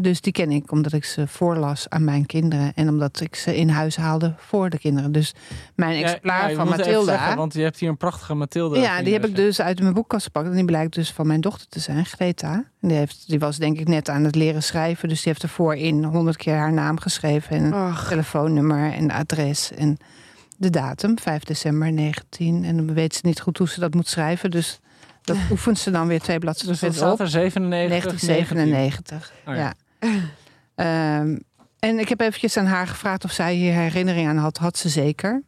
Dus die ken ik omdat ik ze voorlas aan mijn kinderen. En omdat ik ze in huis haalde voor de kinderen. Dus mijn Ja, exemplaar ja, van Mathilda... zeggen, want je hebt hier een prachtige Mathilda. Ja, die heb ik dus uit mijn boekkast gepakt. En die blijkt dus van mijn dochter te zijn, Greta. En die, heeft, die was denk ik net aan het leren schrijven. Dus die heeft ervoor in honderd keer haar naam geschreven. En telefoonnummer en adres. En de datum, 5 december 19. En dan weet ze niet goed hoe ze dat moet schrijven. Dus dat oefent ze dan weer twee bladzijden Dus dat staat er 97, 1997. Oh ja. ja. Ehm, en ik heb eventjes aan haar gevraagd of zij hier herinnering aan had. Had ze zeker.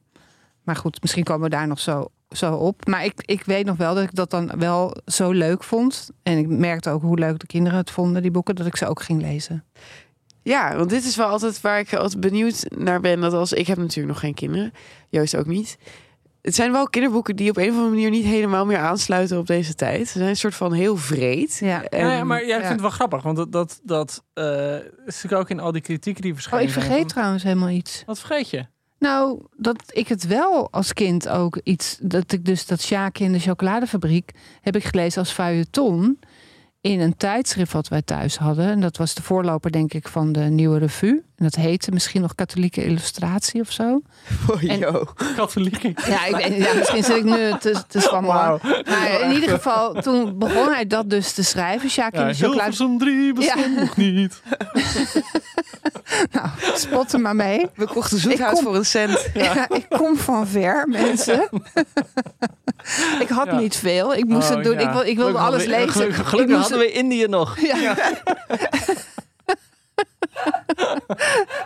Maar goed, misschien komen we daar nog zo, zo op. Maar ik, ik weet nog wel dat ik dat dan wel zo leuk vond. En ik merkte ook hoe leuk de kinderen het vonden, die boeken, dat ik ze ook ging lezen. Ja, want dit is wel altijd waar ik altijd benieuwd naar ben. Dat als ik heb natuurlijk nog geen kinderen, Joost ook niet. Het zijn wel kinderboeken die op een of andere manier niet helemaal meer aansluiten op deze tijd. Ze zijn een soort van heel vreed. Ja. En- Ja, ja, maar jij ja. vindt het wel grappig, want dat, dat, dat eh, is natuurlijk ook in al die kritieken die Oh, verschijnen. ik vergeet trouwens helemaal iets. Wat vergeet je? Nou, dat ik het wel als kind ook iets. Dat ik dus dat Sjaakje in de chocoladefabriek heb ik gelezen als feuilleton. In een tijdschrift wat wij thuis hadden. En dat was de voorloper, denk ik, van de nieuwe revue. En dat heette misschien nog Katholieke Illustratie of zo. Oh, En- joh. Katholieken. Ja, ik weet, ja misschien zit ik nu te, te. Maar in ieder geval, toen begon hij dat dus te schrijven. Sjaakje Ja, in de chocolade. Hilversum 3 bestond Ja. nog niet. Nou, spot er maar mee. We kochten zoethout kom- voor een cent. Ja. ik kom van ver, mensen. ik had Ja. niet veel. Ik moest Oh, het doen. ja. Ik, ik wilde Gelukkig alles lezen. Gelukkig, Ik gelukkig moest hadden we Indië nog. Ja.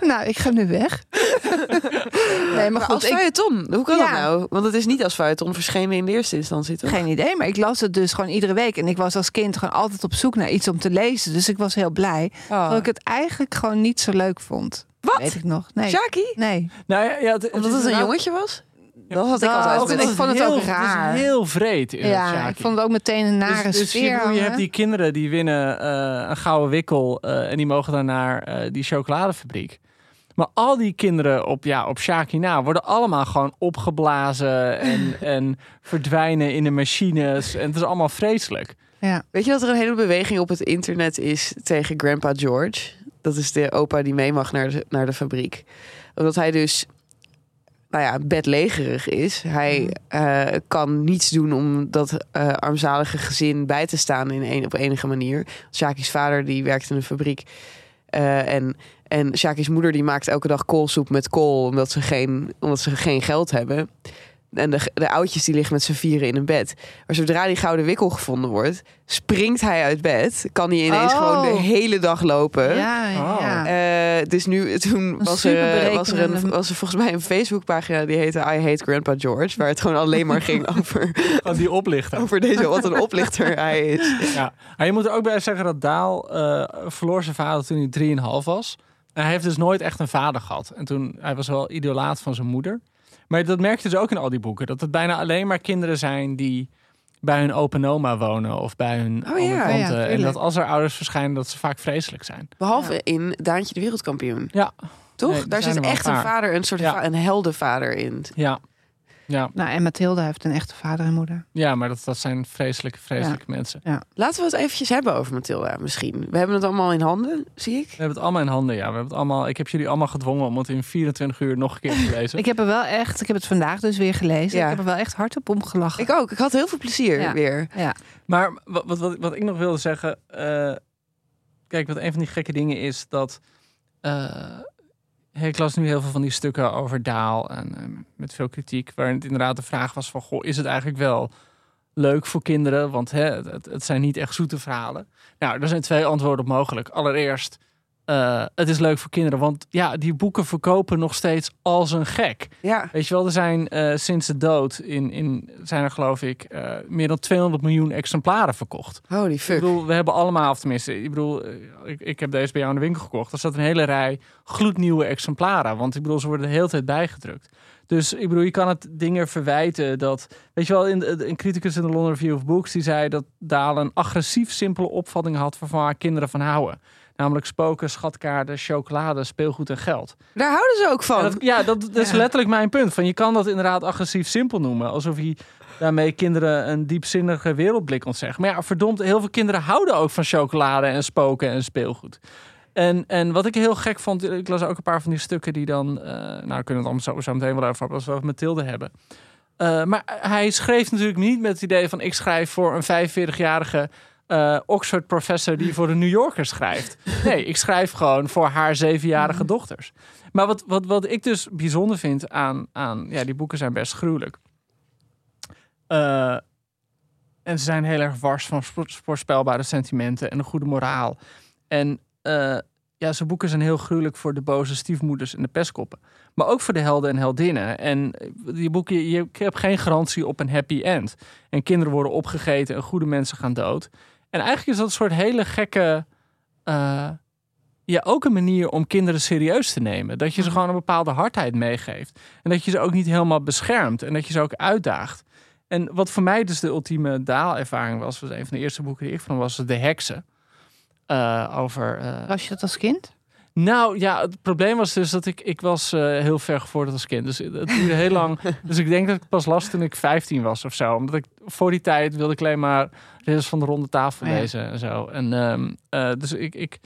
nou, ik ga nu weg. nee, maar Maar goed, als ik, feuilleton, hoe kan Ja. dat nou? Want het is niet als feuilleton verschenen in de eerste instantie, toch? geen idee, maar ik las het dus gewoon iedere week. En ik was als kind gewoon altijd op zoek naar iets om te lezen. Dus ik was heel blij. Oh. Terwijl ik het eigenlijk gewoon niet zo leuk vond. Wat? Weet ik nog. Nee. Shaki? Nee. Nou ja, ja, het, Omdat het een inderdaad- jongetje was? Dat had ik altijd. ik vond het heel, ook raar. Het is heel vreed. in het Ja, ik vond het ook meteen een nare dus, dus je, sfeer. bedoel, je hebt die kinderen die winnen eh, een gouden wikkel eh, en die mogen dan naar eh, die chocoladefabriek. Maar al die kinderen op, ja, op Shaki na worden allemaal gewoon opgeblazen en, en verdwijnen in de machines. En het is allemaal vreselijk. Ja. Weet je dat er een hele beweging op het internet is tegen Grandpa George? Dat is de opa die mee mag naar de, naar de fabriek. Omdat hij dus, nou ja, bedlegerig is. Hij eh, kan niets doen om dat eh, armzalige gezin bij te staan in een, op enige manier. Shaki's vader die werkt in een fabriek. Eh, en, en Shaki's moeder die maakt elke dag koolsoep met kool omdat ze geen, omdat ze geen geld hebben. En de, de oudjes die liggen met z'n vieren in een bed. Maar zodra die gouden wikkel gevonden wordt, springt hij uit bed. Kan hij ineens Oh. gewoon de hele dag lopen. Ja, ja. Oh. ja. Eh, dus nu, toen was er, eh, was, er een, was er volgens mij een Facebookpagina die heette I Hate Grandpa George. Waar het gewoon alleen maar ging over, Gewoon die oplichter. over deze, wat een oplichter hij is. Ja. Maar je moet er ook bij zeggen dat Daal eh, verloor zijn vader toen hij 3,5 was. En hij heeft dus nooit echt een vader gehad. En toen, hij was wel idolaat van zijn moeder. Maar dat merk je dus ook in al die boeken. Dat het bijna alleen maar kinderen zijn die bij hun open oma wonen. Of bij hun Oh ja, tante. ja, en dat als er ouders verschijnen, dat ze vaak vreselijk zijn. Behalve in Daantje de Wereldkampioen. Ja. Toch? Nee, Daar zit echt een vader, een soort Ja. va- een heldenvader in. Ja. Ja, Nou, en Mathilde heeft een echte vader en moeder. ja maar dat, dat zijn vreselijke, vreselijke mensen. Laten we het eventjes hebben over Mathilda misschien. We hebben het allemaal in handen, zie ik. We hebben het allemaal in handen, ja. We hebben het allemaal, ik heb jullie allemaal gedwongen om het in 24 uur nog een keer te lezen. Ik heb er wel echt, ik heb het vandaag dus weer gelezen. Ja. Ik heb er wel echt hard op omgelachen. Ik ook. Ik had heel veel plezier Ja. weer. Ja. Maar wat, wat, wat, wat ik nog wilde zeggen. eh, kijk, wat een van die gekke dingen is dat. eh, ik las nu heel veel van die stukken over Daal. En eh, met veel kritiek. Waarin het inderdaad de vraag was: van, goh, is het eigenlijk wel leuk voor kinderen? Want hè, het- het zijn niet echt zoete verhalen. Nou, er zijn twee antwoorden op mogelijk. Allereerst. Eh, het is leuk voor kinderen, want ja, die boeken verkopen nog steeds als een gek. Ja. Weet je wel, er zijn eh, sinds de dood in, in zijn er geloof ik eh, meer dan 200 miljoen exemplaren verkocht. Holy Ik fuck. bedoel, we hebben allemaal, of tenminste, ik bedoel, ik, ik heb deze bij jou in de winkel gekocht. Er staat een hele rij gloednieuwe exemplaren, want ik bedoel, ze worden de hele tijd bijgedrukt. Dus ik bedoel, je kan het dingen verwijten dat, weet je wel, in een criticus in de London Review of Books die zei dat Daal een agressief simpele opvatting had waarvan haar kinderen van houden. Namelijk spoken, schatkaarten, chocolade, speelgoed en geld. Daar houden ze ook van. Dat, ja, dat, dat is Ja. letterlijk mijn punt. Van, je kan dat inderdaad agressief simpel noemen. Alsof je daarmee kinderen een diepzinnige wereldblik ontzegt. Maar ja, verdomd, heel veel kinderen houden ook van chocolade en spoken en speelgoed. En, en wat ik heel gek vond, ik las ook een paar van die stukken die dan... eh, nou, daar kunnen we het allemaal zo, zo meteen wel over hebben als we het Mathilde hebben. Eh, maar hij schreef natuurlijk niet met het idee van... ik schrijf voor een 45-jarige eh, Oxford professor die voor de New Yorker schrijft. Nee, ik schrijf gewoon voor haar zevenjarige dochters. Maar wat, wat, wat ik dus bijzonder vind aan, aan... Ja, die boeken zijn best gruwelijk. Eh, en ze zijn heel erg wars van voorspelbare sentimenten en een goede moraal. En eh, ja, zijn boeken zijn heel gruwelijk voor de boze stiefmoeders en de pestkoppen. Maar ook voor de helden en heldinnen. En eh, die boeken, je, je hebt geen garantie op een happy end. En kinderen worden opgegeten en goede mensen gaan dood. En eigenlijk is dat een soort hele gekke... eh, ja, ook een manier om kinderen serieus te nemen. Dat je ze gewoon een bepaalde hardheid meegeeft. En dat je ze ook niet helemaal beschermt. En dat je ze ook uitdaagt. En wat voor mij dus de ultieme daalervaring was... was een van de eerste boeken die ik van was... De Heksen. Eh, over... eh, Was je dat als kind? Nou ja, het probleem was dus dat ik, ik was eh, heel ver gevorderd als kind. Dus het duurde heel lang. Dus ik denk dat ik pas las toen ik 15 was of zo. Omdat ik voor die tijd wilde ik alleen maar Ridders van de Ronde Tafel Oh ja. lezen en zo. En ehm, eh, dus ik, ik, ik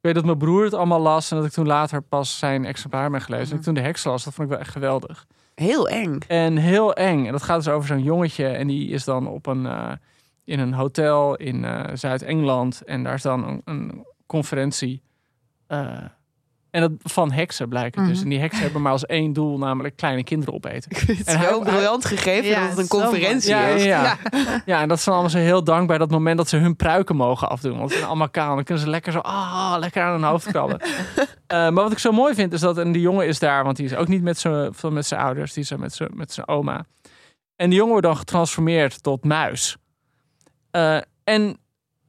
weet dat mijn broer het allemaal las. En dat ik toen later pas zijn exemplaar ben gelezen. En ik toen de heks las, dat vond ik wel echt geweldig. Heel eng. En heel eng. En dat gaat dus over zo'n jongetje. En die is dan op een, eh, in een hotel in Zuid-Engeland. En daar is dan een, een conferentie. Eh, En dat van heksen blijkt het dus. Mhm. En die heksen hebben maar als één doel, namelijk kleine kinderen opeten. Het is En hij- wel briljant gegeven Ja, dat het een conferentie Ja, ja, is. ja. ja, en dat zijn allemaal zo heel dankbaar dat moment dat ze hun pruiken mogen afdoen. Want ze zijn allemaal kaal. Dan kunnen ze lekker zo, ah, lekker aan hun hoofd krabben. Eh, maar wat ik zo mooi vind is dat, en die jongen is daar, want die is ook niet met zijn met zijn ouders, die is met zijn, met zijn oma. En die jongen wordt dan getransformeerd tot muis. Eh, en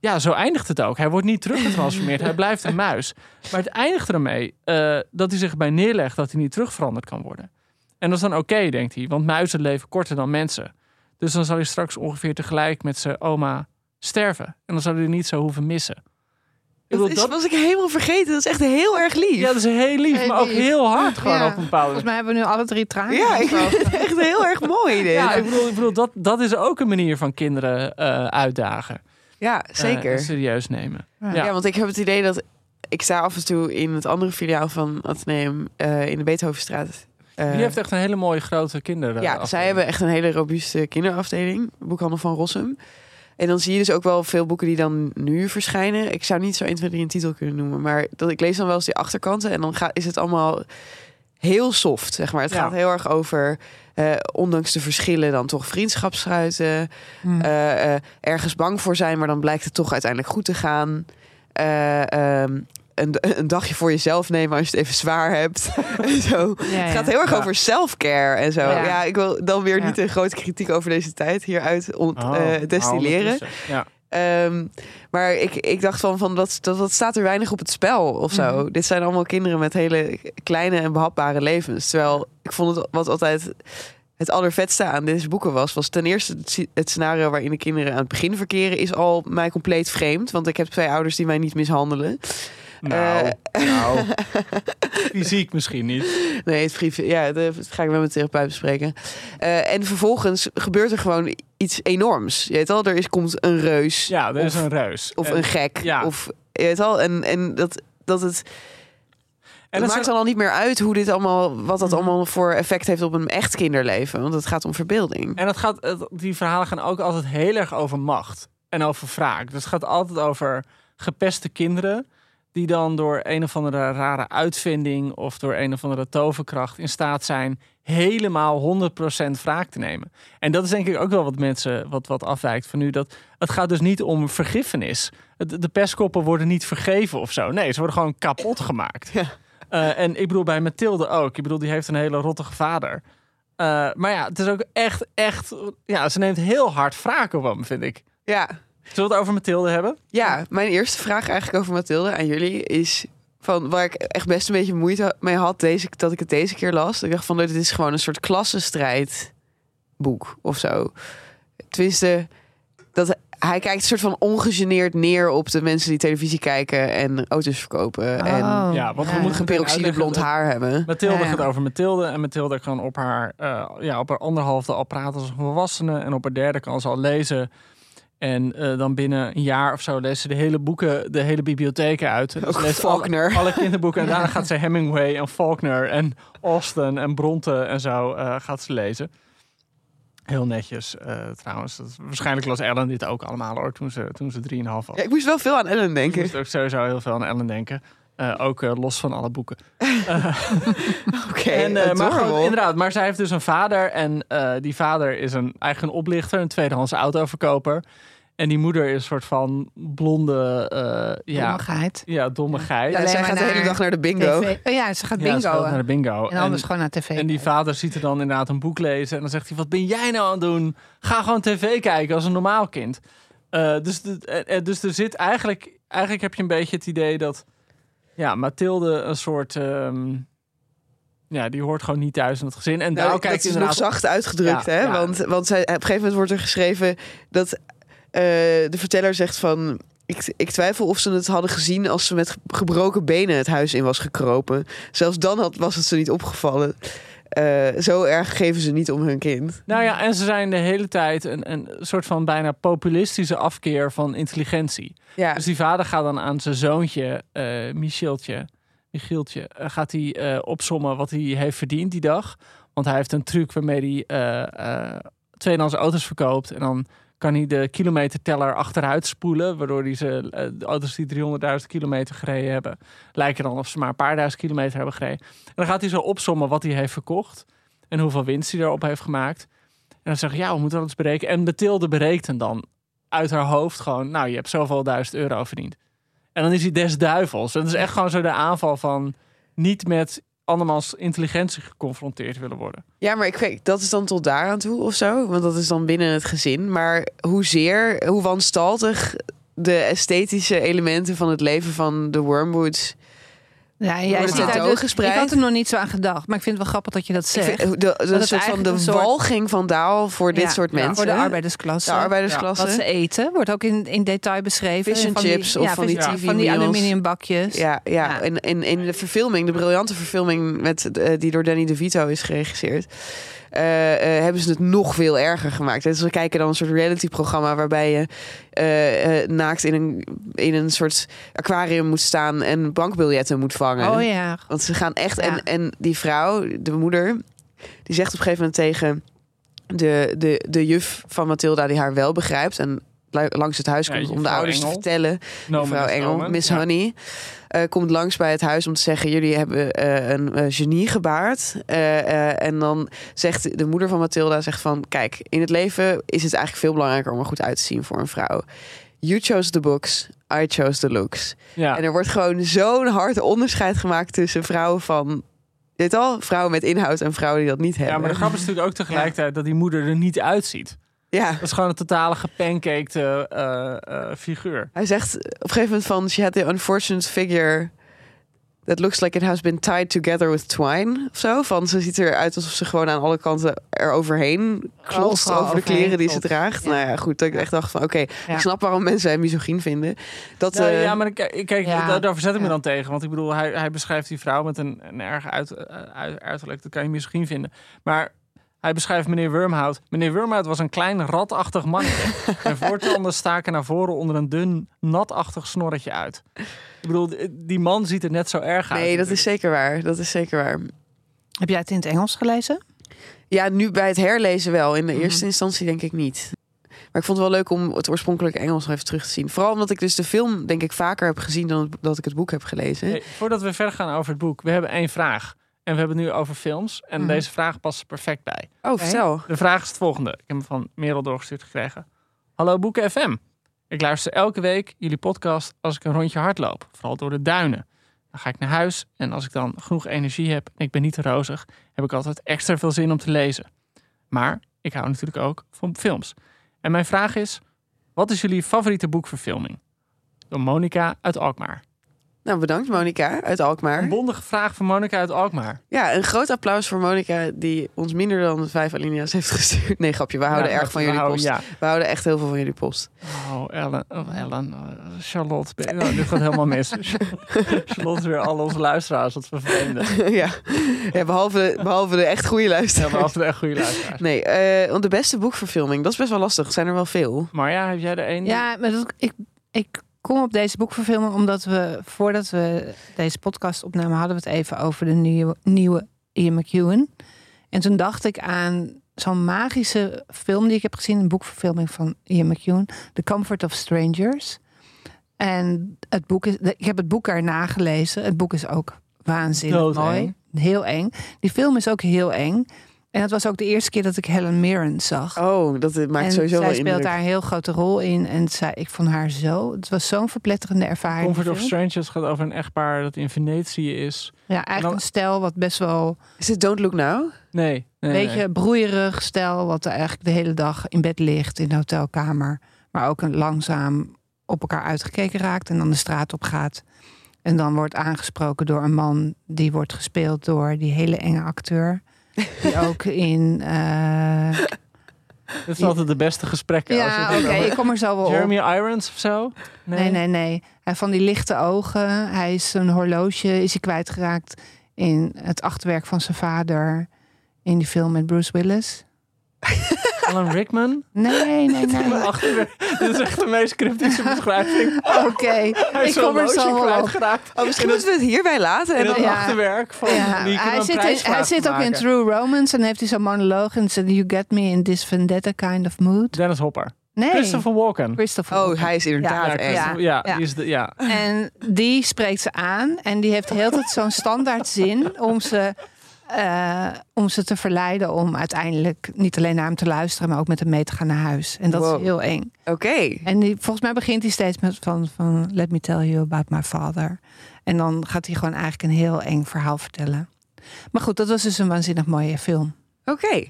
ja, zo eindigt het ook. Hij wordt niet teruggetransformeerd, hij blijft een muis. Maar het eindigt ermee eh, dat hij zich bij neerlegt dat hij niet terugveranderd kan worden. En dat is dan oké, denkt hij, want muizen leven korter dan mensen. Dus dan zal hij straks ongeveer tegelijk met zijn oma sterven. En dan zal hij niet zo hoeven missen. Ik Dat, bedoel, is, was ik helemaal vergeten. Dat is echt heel erg lief. ja, dat is heel lief, Heel maar ook lief. heel hard gewoon Ja. op een bepaalde Volgens mij hebben we nu alle drie tranen. Ja, ik vind het echt heel erg mooi dit. Ja, ik bedoel, ik bedoel dat, dat is ook een manier van kinderen eh, uitdagen. Eh, zeker. serieus nemen. Ja. Ja. Ja. want ik heb het idee dat... Ik sta af en toe in het andere filiaal van Atheneum eh, in de Beethovenstraat. Eh, Die heeft echt een hele mooie grote kinderen. ja, zij hebben echt een hele robuuste kinderafdeling. Boekhandel van Rossum. En dan zie je dus ook wel veel boeken die dan nu verschijnen. Ik zou niet zo 1, 2, 3 een titel kunnen noemen. Maar dat, ik lees dan wel eens die achterkanten. En dan gaat, is het allemaal heel soft, zeg maar. Het Ja. gaat heel erg over... eh, ondanks de verschillen dan toch vriendschap sluiten. Hm. eh, eh, ergens bang voor zijn, maar dan blijkt het toch uiteindelijk goed te gaan. Eh, ehm, een, een dagje voor jezelf nemen als je het even zwaar hebt. en zo. Ja, Het gaat heel erg Ja. over self-care en zo. Ja. Ja. ik wil dan weer Ja. niet een grote kritiek over deze tijd hieruit ont, Oh, eh, destilleren. ondertussen. Ehm, maar ik, ik dacht van, van dat, dat, dat staat er weinig op het spel of zo. Mhm. Dit zijn allemaal kinderen met hele kleine en behapbare levens. Terwijl ik vond het wat altijd het allervetste aan deze boeken was, was ten eerste het scenario waarin de kinderen aan het begin verkeren, is al mij compleet vreemd. Want ik heb twee ouders die mij niet mishandelen. Nou, Eh. nou. fysiek misschien niet. Nee, het briefje. Ja, dat ga ik met mijn therapeut bespreken. Eh, en vervolgens gebeurt er gewoon iets enorms. Je weet al, er is, komt een reus. Ja, er is of, een reus. Of En- een gek. ja. Of, je weet al, en, en dat, dat het... En het maakt dan al niet meer uit hoe dit allemaal, wat dat Mhm. allemaal voor effect heeft op een echt kinderleven. Want het gaat om verbeelding. En het gaat, die verhalen gaan ook altijd heel erg over macht en over wraak. Dus het gaat altijd over gepeste kinderen die dan door een of andere rare uitvinding of door een of andere toverkracht in staat zijn helemaal 100% wraak te nemen. En dat is denk ik ook wel wat mensen wat, wat afwijkt van nu. Dat het gaat dus niet om vergiffenis. Het- De pestkoppen worden niet vergeven of zo. Nee, ze worden gewoon kapot gemaakt. Ja. Eh, en ik bedoel bij Mathilde ook. Ik bedoel, die heeft een hele rottige vader. Eh, maar ja, het is ook echt, echt... Ja, ze neemt heel hard wraak op hem, vind ik. Ja. Zullen we het over Mathilde hebben? ja, mijn eerste vraag eigenlijk over Mathilde aan jullie is... Van waar ik echt best een beetje moeite mee had deze, dat ik het deze keer las. Ik dacht van dit is gewoon een soort klassenstrijdboek of zo. Tenminste, dat hij kijkt een soort van ongegeneerd neer op de mensen die televisie kijken en auto's verkopen. En Oh, ja, want we ja. moeten geperoxide blond haar hebben. Mathilde Ja, ja. gaat over Mathilde. En Mathilde kan op haar, eh, ja, op haar anderhalfde al praten als een volwassene. En op haar derde kan ze al lezen. En eh, dan binnen een jaar of zo leest ze de hele boeken, de hele bibliotheek uit. Dus Ook leest Faulkner. Alle, kinderboeken. En daarna gaat ze Hemingway en Faulkner en Austen en Bronte en zo eh, gaat ze lezen. Heel netjes eh, trouwens. Dat, waarschijnlijk las Ellen dit ook allemaal hoor, toen ze, toen ze 3,5 was. Ja, ik moest wel veel aan Ellen Ik denken. moest ook sowieso heel veel aan Ellen denken. Ook los van alle boeken. Oké, maar inderdaad, maar zij heeft dus een vader. En die vader is een, een oplichter, een tweedehands autoverkoper. En die moeder is een soort van blonde, eh, ja, Dommigheid. ja, domme geit. Ja, Alleen zij gaat de hele dag naar de bingo. TV. Oh ja, ze gaat Ja, ze bingo. gaat naar de bingo. En anders gewoon naar tv. En die vader ziet er dan inderdaad een boek lezen. En dan zegt hij, wat ben jij nou aan het doen? Ga gewoon tv kijken als een normaal kind. Eh, dus, de, eh, dus er zit eigenlijk... Eigenlijk heb je een beetje het idee dat... Ja, Mathilde een soort... ehm, ja, die hoort gewoon niet thuis in het gezin. En Nou, daar kijkt dat is inderdaad... nog zacht uitgedrukt, Ja, hè? ja. Want, want zij, op een gegeven moment wordt er geschreven dat de verteller zegt van... Ik, ik twijfel of ze het hadden gezien als ze met gebroken benen het huis in was gekropen. Zelfs dan had, was het ze niet opgevallen. Eh, zo erg geven ze niet om hun kind. Nou ja, en ze zijn de hele tijd een, een soort van bijna populistische afkeer van intelligentie. Ja, Dus die vader gaat dan aan zijn zoontje, eh Michieltje, Michieltje, eh, gaat hij eh, opsommen wat hij heeft verdiend die dag. Want hij heeft een truc waarmee hij eh eh tweedehands auto's verkoopt. En dan kan hij de kilometerteller achteruit spoelen. Waardoor hij ze, eh, de auto's die 300.000 kilometer gereden hebben, lijken dan of ze maar een paar duizend kilometer hebben gereden. En dan gaat hij zo opsommen wat hij heeft verkocht en hoeveel winst hij erop heeft gemaakt. En dan zeg ik, ja, we moeten dat eens berekenen. En Mathilde berekent dan uit haar hoofd gewoon, nou, je hebt zoveel duizend euro verdiend. En dan is hij des duivels. En dat is echt gewoon zo de aanval van niet met andermans intelligentie geconfronteerd willen worden. Ja, maar ik weet, dat is dan tot daar aan toe of zo. Want dat is dan binnen het gezin. Maar hoezeer, hoe wanstaltig de esthetische elementen van het leven van de Wormwoods Ja, jij ziet het ook dus, gespreid? ik had er nog niet zo aan gedacht, maar ik vind het wel grappig dat je dat zegt. vind- de, de, het soort van de soort- walging van Daal voor dit Ja, soort ja, mensen. Voor de arbeidersklasse. De arbeidersklasse. Wat ze eten, wordt ook in, in detail beschreven. Fish and Van chips of van die TV Van die meals. aluminiumbakjes. Ja, ja. Ja. En in, in de verfilming, de briljante verfilming met, eh, die door Danny DeVito is geregisseerd, eh, eh, hebben ze het nog veel erger gemaakt. Dus we kijken dan een soort reality-programma waarbij je eh, eh, naakt in een, in een soort aquarium moet staan en bankbiljetten moet vangen. Oh ja. Want ze gaan echt. Ja. En, en die vrouw, de moeder, die zegt op een gegeven moment tegen de, de, de juf van Mathilda, die haar wel begrijpt. En langs het huis Ja, komt om de ouders te vertellen. No mevrouw Engel. Miss Ja. Eh, komt langs bij het huis om te zeggen: Jullie hebben eh, een eh, genie gebaard. En dan zegt de moeder van Mathilda: zegt van, Kijk, in het leven is het eigenlijk veel belangrijker om er goed uit te zien voor een vrouw. You chose the books, I chose the looks. Ja. En er wordt gewoon zo'n hard onderscheid gemaakt tussen vrouwen van. Dit al, vrouwen met inhoud en vrouwen die dat niet hebben. ja, maar de grap is natuurlijk ook tegelijkertijd dat die moeder er niet uitziet. Ja. Dat is gewoon een totale gepancaked eh, eh, figuur. Hij zegt op een gegeven moment van... She had the unfortunate figure... That looks like it has been tied together with twine. Of zo. Van ze ziet eruit alsof ze gewoon aan alle kanten er overheen klotst. Over de kleren die ze draagt. Ja. Nou ja, goed. Dat ik echt dacht van... Oké, Ja. ik snap waarom mensen hem misogyn vinden. Dat, Nou, eh, ja, maar kijk, kijk Ja. daar, daar verzet ik me dan tegen. Want ik bedoel, hij, hij beschrijft die vrouw met een, een erg uit, uit- uiterlijk. Dat kan je misschien vinden. Maar hij beschrijft meneer Wormhout. Meneer Wormhout was een klein ratachtig mannetje. en voortanden staken naar voren onder een dun, natachtig snorretje uit. Ik bedoel, die man ziet er net zo erg uit. nee, dat is zeker waar. Dat is zeker waar. Heb jij het in het Engels gelezen? Ja, nu bij het herlezen wel. In de Mhm. eerste instantie denk ik niet. Maar ik vond het wel leuk om het oorspronkelijke Engels nog even terug te zien. Vooral omdat ik dus de film denk ik vaker heb gezien dan dat ik het boek heb gelezen. Hey, voordat we verder gaan over het boek. We hebben één vraag. En we hebben het nu over films. En Mhm. deze vraag past er perfect bij. Oh, vertel. De vraag is het volgende. Ik heb hem van Merel doorgestuurd gekregen. Hallo Boeken FM. Ik luister elke week jullie podcast als ik een rondje hardloop. Vooral door de duinen. Dan ga ik naar huis en als ik dan genoeg energie heb en ik ben niet te rozig, heb ik altijd extra veel zin om te lezen. Maar ik hou natuurlijk ook van films. En mijn vraag is, wat is jullie favoriete boekverfilming? Door Monica uit Alkmaar. Nou, bedankt Monica uit Een Alkmaar. bondige vraag van Monica uit Alkmaar. Ja, een groot applaus voor Monica die ons minder dan vijf alinea's heeft gestuurd. Nee, grapje, we houden Ja, erg van jullie houden- post. Ja. We houden echt heel veel van jullie post. Oh, Ellen, oh, Ellen, oh, Charlotte. ben- dit gaat helemaal mis. Charlotte weer al onze luisteraars, wat vervelend. ja. ja, behalve, behalve de echt goede Ja, luisteraars. behalve de echt goede luisteraars. Nee, eh, want de beste boekverfilming, dat is best wel lastig. Er zijn er wel veel. Maar ja, heb jij er één? Ja, maar dat, ik, ik kom op deze boekverfilming omdat we, voordat we deze podcast opnamen, hadden we het even over de nieuwe, nieuwe Ian McEwan. En toen dacht ik aan zo'n magische film die ik heb gezien, een boekverfilming van Ian McEwan, The Comfort of Strangers. En het boek is, ik heb het boek erna gelezen. Het boek is ook waanzinnig mooi. Heel eng. Die film is ook heel eng. En het was ook de eerste keer dat ik Helen Mirren zag. Oh, dat maakt en sowieso zij wel speelt indruk. daar een heel grote rol in. En zij, ik vond haar zo... Het was zo'n verpletterende ervaring. Comfort of. Strangers gaat over een echtpaar dat in Venetië is. Ja, eigenlijk dan- een stijl wat best wel... Is het Don't Look Now? Nee, nee, Een nee. beetje broeierig stijl. Wat er eigenlijk de hele dag in bed ligt in de hotelkamer. Maar ook een langzaam op elkaar uitgekeken raakt. En dan de straat op gaat. En dan wordt aangesproken door een man. Die wordt gespeeld door die hele enge acteur. Die ook in... eh, Dit is altijd de beste gesprekken. als je ja, oké, ik kom er zo wel op. Jeremy Irons of zo? Nee, nee, nee. Hij heeft van die lichte ogen. Hij is een horloge is hij kwijtgeraakt in het achterwerk van zijn vader in die film met Bruce Willis. Alan Rickman? Nee, nee, nee. Dit is echt de meest cryptische beschrijving. Oké, ik kom er zo wel op. Oh, misschien moeten we het hierbij laten. En het Ja. achterwerk van Ja, die hij zit, in, hij zit ook in True Romance en heeft hij zo'n monoloog en zegt You get me in this vendetta kind of mood. Dennis Hopper. Nee, Christopher Walken. Christopher Oh, Walken. hij is inderdaad Ja, echt. Ja, ja, ja. die is de, ja. En die spreekt ze aan. En die heeft heel tijd zo'n standaard zin om ze, eh, om ze te verleiden om uiteindelijk niet alleen naar hem te luisteren, maar ook met hem mee te gaan naar huis. En dat Wow. is heel eng. Oké. En die, volgens mij begint hij steeds met van, van let me tell you about my father. En dan gaat hij gewoon eigenlijk een heel eng verhaal vertellen. Maar goed, dat was dus een waanzinnig mooie film. Oké.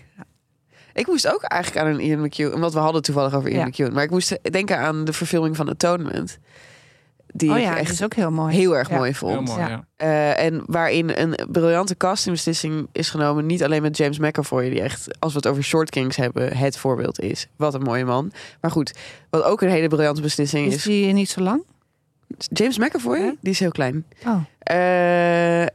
Ik moest ook eigenlijk aan een Ian McEwan, want we hadden toevallig over Ian Ja. McEwan, maar ik moest denken aan de verfilming van Atonement. Die oh ik ja, echt is ook heel mooi. heel erg Ja. mooi vond. Heel mooi, Ja. ja. Eh, en waarin een briljante castingbeslissing is genomen. Niet alleen met James McAvoy, die echt, als we het over Short Kings hebben, het voorbeeld is. Wat een mooie man. Maar goed, wat ook een hele briljante beslissing Is is. die niet zo lang? James McAvoy, Ja? die is heel klein. Oh. Eh,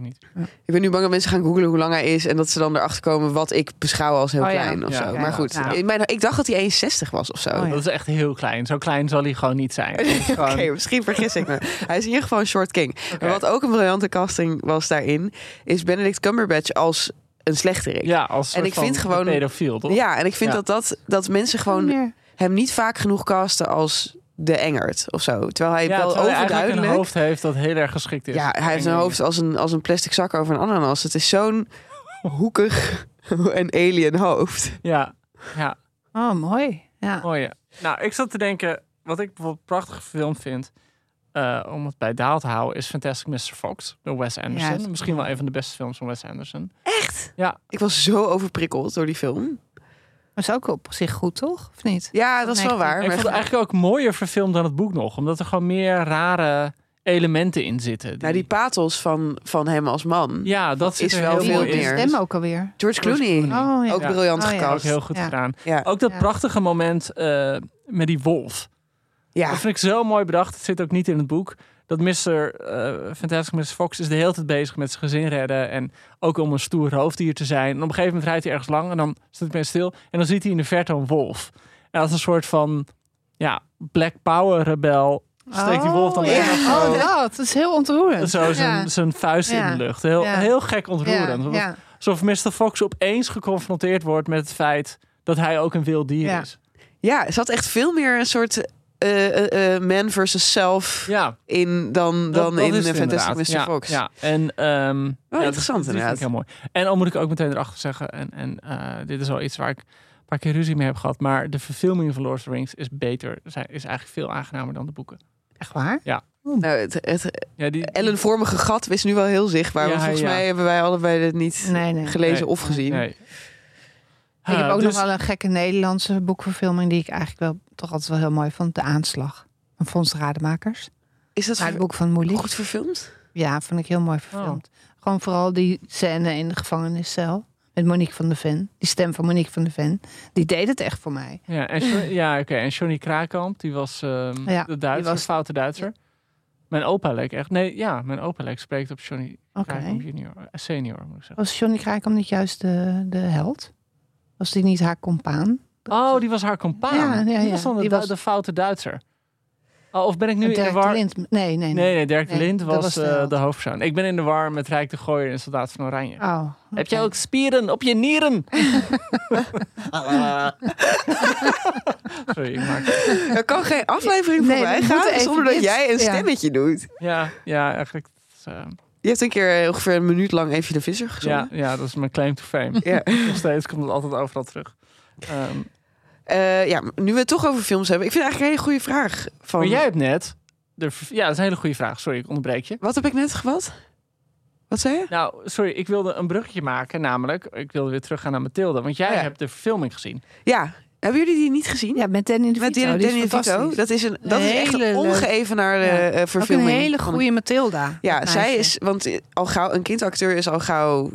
Niet. ik ben nu bang dat mensen gaan googlen hoe lang hij is. En dat ze dan erachter komen wat ik beschouw als heel Oh ja. klein of Ja, zo. ja, maar goed, in mijn, ik dacht dat hij 1,60 was of zo. Oh ja. Dat is echt heel klein. Zo klein zal hij gewoon niet zijn. Oké, misschien vergis ik me. Hij is in ieder geval een short king. Maar wat ook een briljante casting was daarin, is Benedict Cumberbatch als een slechterik. Ja, als En ik vind gewoon- pedofiel, toch? Ja, en ik vind Ja. dat, dat, dat mensen gewoon hem niet vaak genoeg casten als de Engert of zo. Terwijl hij Ja, wel terwijl hij eigenlijk overduidelijk... een hoofd heeft dat heel erg geschikt is. ja, hij heeft een hoofd als een, als een plastic zak over een ananas. Het is zo'n hoekig en alien hoofd. Ja, ja. Oh, mooi. Ja. Mooi. ja. Nou, ik zat te denken, wat ik bijvoorbeeld een prachtige film vind, eh, om het bij Daal te houden, is Fantastic Mr. Fox door Wes Anderson. Ja. Misschien wel een van de beste films van Wes Anderson. Echt? Ja. Ik was zo overprikkeld door die film. Dat is ook op zich goed, toch? Of niet? Ja, dat is wel waar. ik vond het eigenlijk ook mooier verfilmd dan het boek nog, omdat er gewoon meer rare elementen in zitten. Nou, die pathos van, van hem als man. ja, dat zit is er wel heel veel in. meer. Stem ook alweer. George George Clooney. Oh, ja. Ook Ja. briljant Oh, ja. Ook heel goed Ja. gedaan. Ja. Ook dat Ja. prachtige moment eh, met die wolf. Ja. Dat vind ik zo mooi bedacht. Het zit ook niet in het boek. Dat Mr. eh Fantastic Mr. Fox is de hele tijd bezig met zijn gezin redden. En ook om een stoer hoofddier te zijn. En op een gegeven moment rijdt hij ergens lang en dan staat hij stil. En dan ziet hij in de verte een wolf. En dat is een soort van ja, Black Power rebel. Steekt die wolf dan oh, ja. zo, Oh, dat is heel ontroerend. zo zijn, Ja. zijn vuist in de lucht. Heel, Ja. heel gek ontroerend. Ja, ja. Alsof Mr. Fox opeens geconfronteerd wordt met het feit dat hij ook een wild dier Ja. is. ja, er zat echt veel meer een soort eh, eh, eh, man versus self Ja, in dan, dan dat in is het Fantastic Mr. Ja, Fox. Ja, en ehm, ja, dat- interessant dat, vind ik inderdaad. heel mooi. En dan moet ik ook meteen erachter zeggen, en, en eh, dit is wel iets waar ik een paar keer ruzie mee heb gehad, maar de verfilming van Lord of the Rings is beter, is eigenlijk veel aangenamer dan de boeken. Echt waar? Nou, het, het Ja, die, ellenvormige gat is nu wel heel zichtbaar. Ja, want volgens ja. mij hebben wij allebei dit niet Nee, nee. gelezen Nee. of gezien. Ik heb ook dus- nog wel een gekke Nederlandse boekverfilming die ik eigenlijk wel toch altijd wel heel mooi vond. De Aanslag van Fons de Rademakers. Is dat het boek van Moelie. goed verfilmd? Ja, vond ik heel mooi verfilmd. Gewoon vooral die scène in de gevangeniscel. Met Monique van der Ven. Die stem van Monique van der Ven. Die deed het echt voor mij. Ja, en, ja, oké. en Johnny Krakamp, die was ehm, Ja, de Duitser, was- foute Duitser. Mijn opa leek echt, nee, ja, mijn opa leek spreekt op Johnny Oké. Krakamp junior, senior moet ik zeggen. Was Johnny Krijkamp niet juist de, de held? Was die niet haar compaan? Oh, die was haar compaan. Ja, ja, Die ja. was dan de, Die was- de foute Duitser. Oh, of ben ik nu in de war? Lint. Nee, nee, nee. Nee, nee, Dirk de Lind was, was de eh, hoofdpersoon. Ik ben in de war met Rijk de Gooier en Soldaat van Oranje. Oh, Heb je oké. ook spieren op je nieren? Sorry, ik maak... Er kan geen aflevering voorbij gaan zonder dat dit- jij een ja. stemmetje doet. Ja, ja, eigenlijk... eh, Je hebt een keer eh, ongeveer een minuut lang even de visser ja, gezongen. ja, dat is mijn claim to fame. Ja. Nog steeds komt het altijd overal terug. Ehm, Eh, ja, nu we het toch over films hebben. Ik vind het eigenlijk een hele goede vraag. Van, maar jij hebt net... De, ja, dat is een hele goede vraag. Sorry, ik onderbreek je. Wat heb ik net gewat? Wat zei je? Nou, sorry, ik wilde een bruggetje maken. Namelijk, ik wilde weer teruggaan naar Mathilde. Want jij ja. hebt de verfilming gezien. Ja, hebben jullie die niet gezien? Ja, met Danny de Met DeVito. fantastisch. Dat is, een, dat is echt Hele een ongeëvenaarde Ja. eh, Ook verfilming. een hele goede Mathilda. Ja, zij is, want eh, al gauw, een kindacteur is al gauw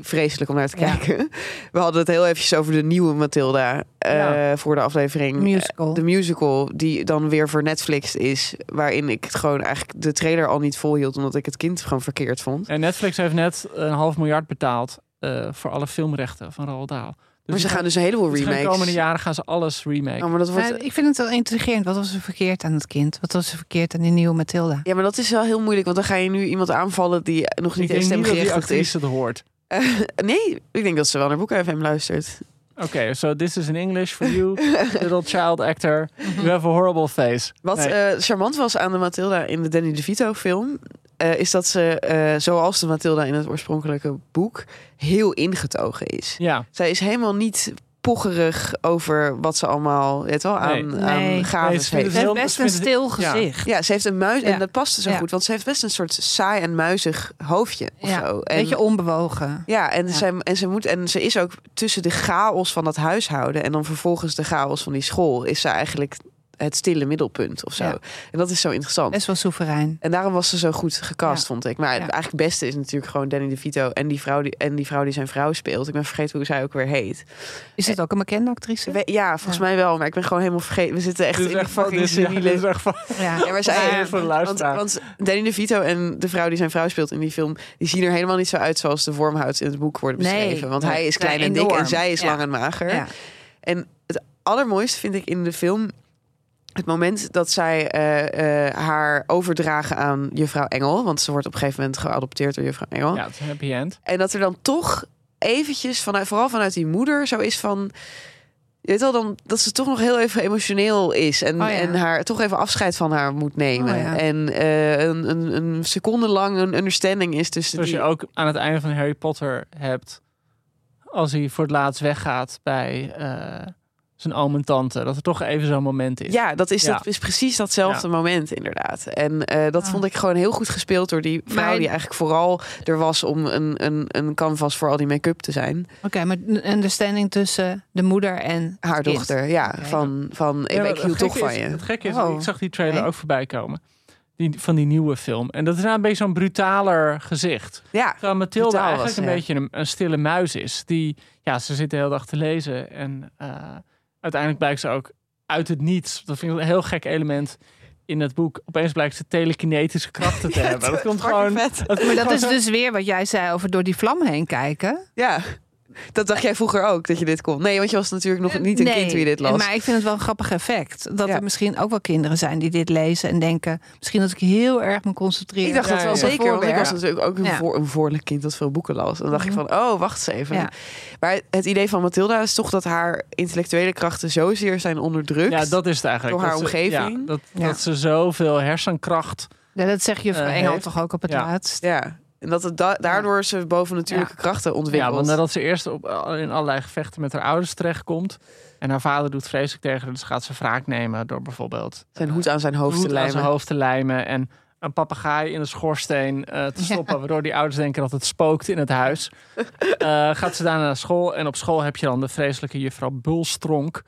vreselijk om naar te Ja. kijken. We hadden het heel eventjes over de nieuwe Mathilda eh, Ja. voor de aflevering. Musical. De musical, die dan weer voor Netflix is. Waarin ik het gewoon eigenlijk de trailer al niet volhield. Omdat ik het kind gewoon verkeerd vond. En Netflix heeft net een half miljard betaald eh, voor alle filmrechten van Roald Dahl. Maar ze gaan dus een heleboel dus de remakes. komende jaren gaan ze alles remaken. Oh, maar dat wordt, Maar ik vind het wel intrigerend. Wat was er verkeerd aan het kind? Wat was er verkeerd aan die nieuwe Mathilda? ja, maar dat is wel heel moeilijk. Want dan ga je nu iemand aanvallen die nog niet eens stemgerechtigd is. het hoort. Eh, nee, ik denk dat ze wel naar Boeken FM luistert. Oké, so this is in English for you, little child actor. You have a horrible face. Wat Nee. eh, charmant was aan de Matilda in de Danny DeVito film... eh, is dat ze, eh, zoals de Matilda in het oorspronkelijke boek... heel ingetogen is. ja, Zij is helemaal niet pocherig over wat ze allemaal weet wel, aan, Nee. aan Nee. gaves heeft. Ze heeft best een stil gezicht. Ja, ze heeft een muis Ja. en dat past zo Ja. goed, want ze heeft best een soort saai en muizig hoofdje of Ja, zo. En, beetje onbewogen. ja, en. Zij, en ze moet en ze is ook tussen de chaos van dat huishouden en dan vervolgens de chaos van die school is ze eigenlijk het stille middelpunt of zo. Ja. En dat is zo interessant. Best wel soeverein. En daarom was ze zo goed gecast, Ja. vond ik. Maar Ja. het eigenlijk beste is natuurlijk gewoon Danny DeVito en die vrouw die, en die vrouw die zijn vrouw speelt. Ik ben vergeten hoe zij ook weer heet. Is het ook een bekende actrice? We- Ja, volgens Ja. mij wel, maar ik ben gewoon helemaal vergeten. We zitten echt in echt fucking ja, seniele... echt van- Ja. Ja, maar zij, Ja, voor de want, luisteraar. want Danny DeVito en de vrouw die zijn vrouw speelt in die film... die zien er helemaal niet zo uit zoals de vormhouds in het boek worden Nee. beschreven. want Nee. hij is klein en dik en zij is Ja. lang en mager. Ja. En het allermooiste vind ik in de film... het moment dat zij eh, eh, haar overdragen aan juffrouw Engel... want ze wordt op een gegeven moment geadopteerd door juffrouw Engel... ja, het is een happy end. En dat er dan toch eventjes, vanuit, vooral vanuit die moeder, zo is van... Je weet wel, dan, dat ze toch nog heel even emotioneel is. En, Oh ja. en haar toch even afscheid van haar moet nemen. Oh ja. En eh, een, een, een seconde lang een understanding is tussen Zoals die... je ook aan het einde van Harry Potter hebt. Als hij voor het laatst weggaat bij eh, zijn oom en tante. Dat er toch even zo'n moment is. Ja, dat is, Ja. dat is precies datzelfde moment inderdaad. En eh, dat Ah. vond ik gewoon heel goed gespeeld door die vrouw... Maar- die eigenlijk vooral er was om een, een, een canvas voor al die make-up te zijn. Oké, maar een understanding tussen de moeder en Haar kind. dochter, ja. Van, van Ja, ik, hield toch van is- je. Het gekke is, Oh. ik zag die trailer ook voorbij komen. Die, van die nieuwe film. En dat is nou een beetje zo'n brutaler gezicht. Ja, Terwijl Mathilde eigenlijk was, een ja. beetje een, een stille muis is. Die, ja, ze zit de hele dag te lezen. En eh, uiteindelijk blijkt ze ook uit het niets. Dat vind ik een heel gek element in het boek. Opeens blijkt ze telekinetische krachten te hebben. Dat komt gewoon... vet. Dat, Maar dat is dus weer wat jij zei over door die vlam heen kijken. Ja, dat dacht jij vroeger ook, dat je dit kon. Nee, want je was natuurlijk nog niet een Nee, kind toen je dit las. Maar ik vind het wel een grappig effect. Dat Ja. er misschien ook wel kinderen zijn die dit lezen en denken... misschien dat ik heel erg me concentreer. ik dacht dat wel zeker, want ik was natuurlijk ook een, Ja. voor, een voorlijk kind dat veel boeken las. En dan dacht ik Mhm. van, oh, wacht eens even. Ja. Maar het idee van Mathilda is toch dat haar intellectuele krachten zozeer zijn onderdrukt. ja, dat is het eigenlijk. Door haar Dat ze- omgeving? ja, dat, Ja. dat ze zoveel hersenkracht... Ja, dat zeg je van Eh, Engel heeft. toch ook op het Ja. laatst. Ja, en dat het da- daardoor ze bovennatuurlijke krachten Ja, ontwikkelt. want nadat ze eerst op, in allerlei gevechten met haar ouders terechtkomt... en haar vader doet vreselijk tegen haar... dus gaat ze wraak nemen door bijvoorbeeld... zijn hoed aan zijn hoofd te aan lijmen. zijn hoofd te lijmen en een papegaai in de schoorsteen eh, te stoppen, waardoor die ouders denken dat het spookt in het huis. Eh, gaat ze daarna naar school en op school heb je dan de vreselijke juffrouw Bulstronk.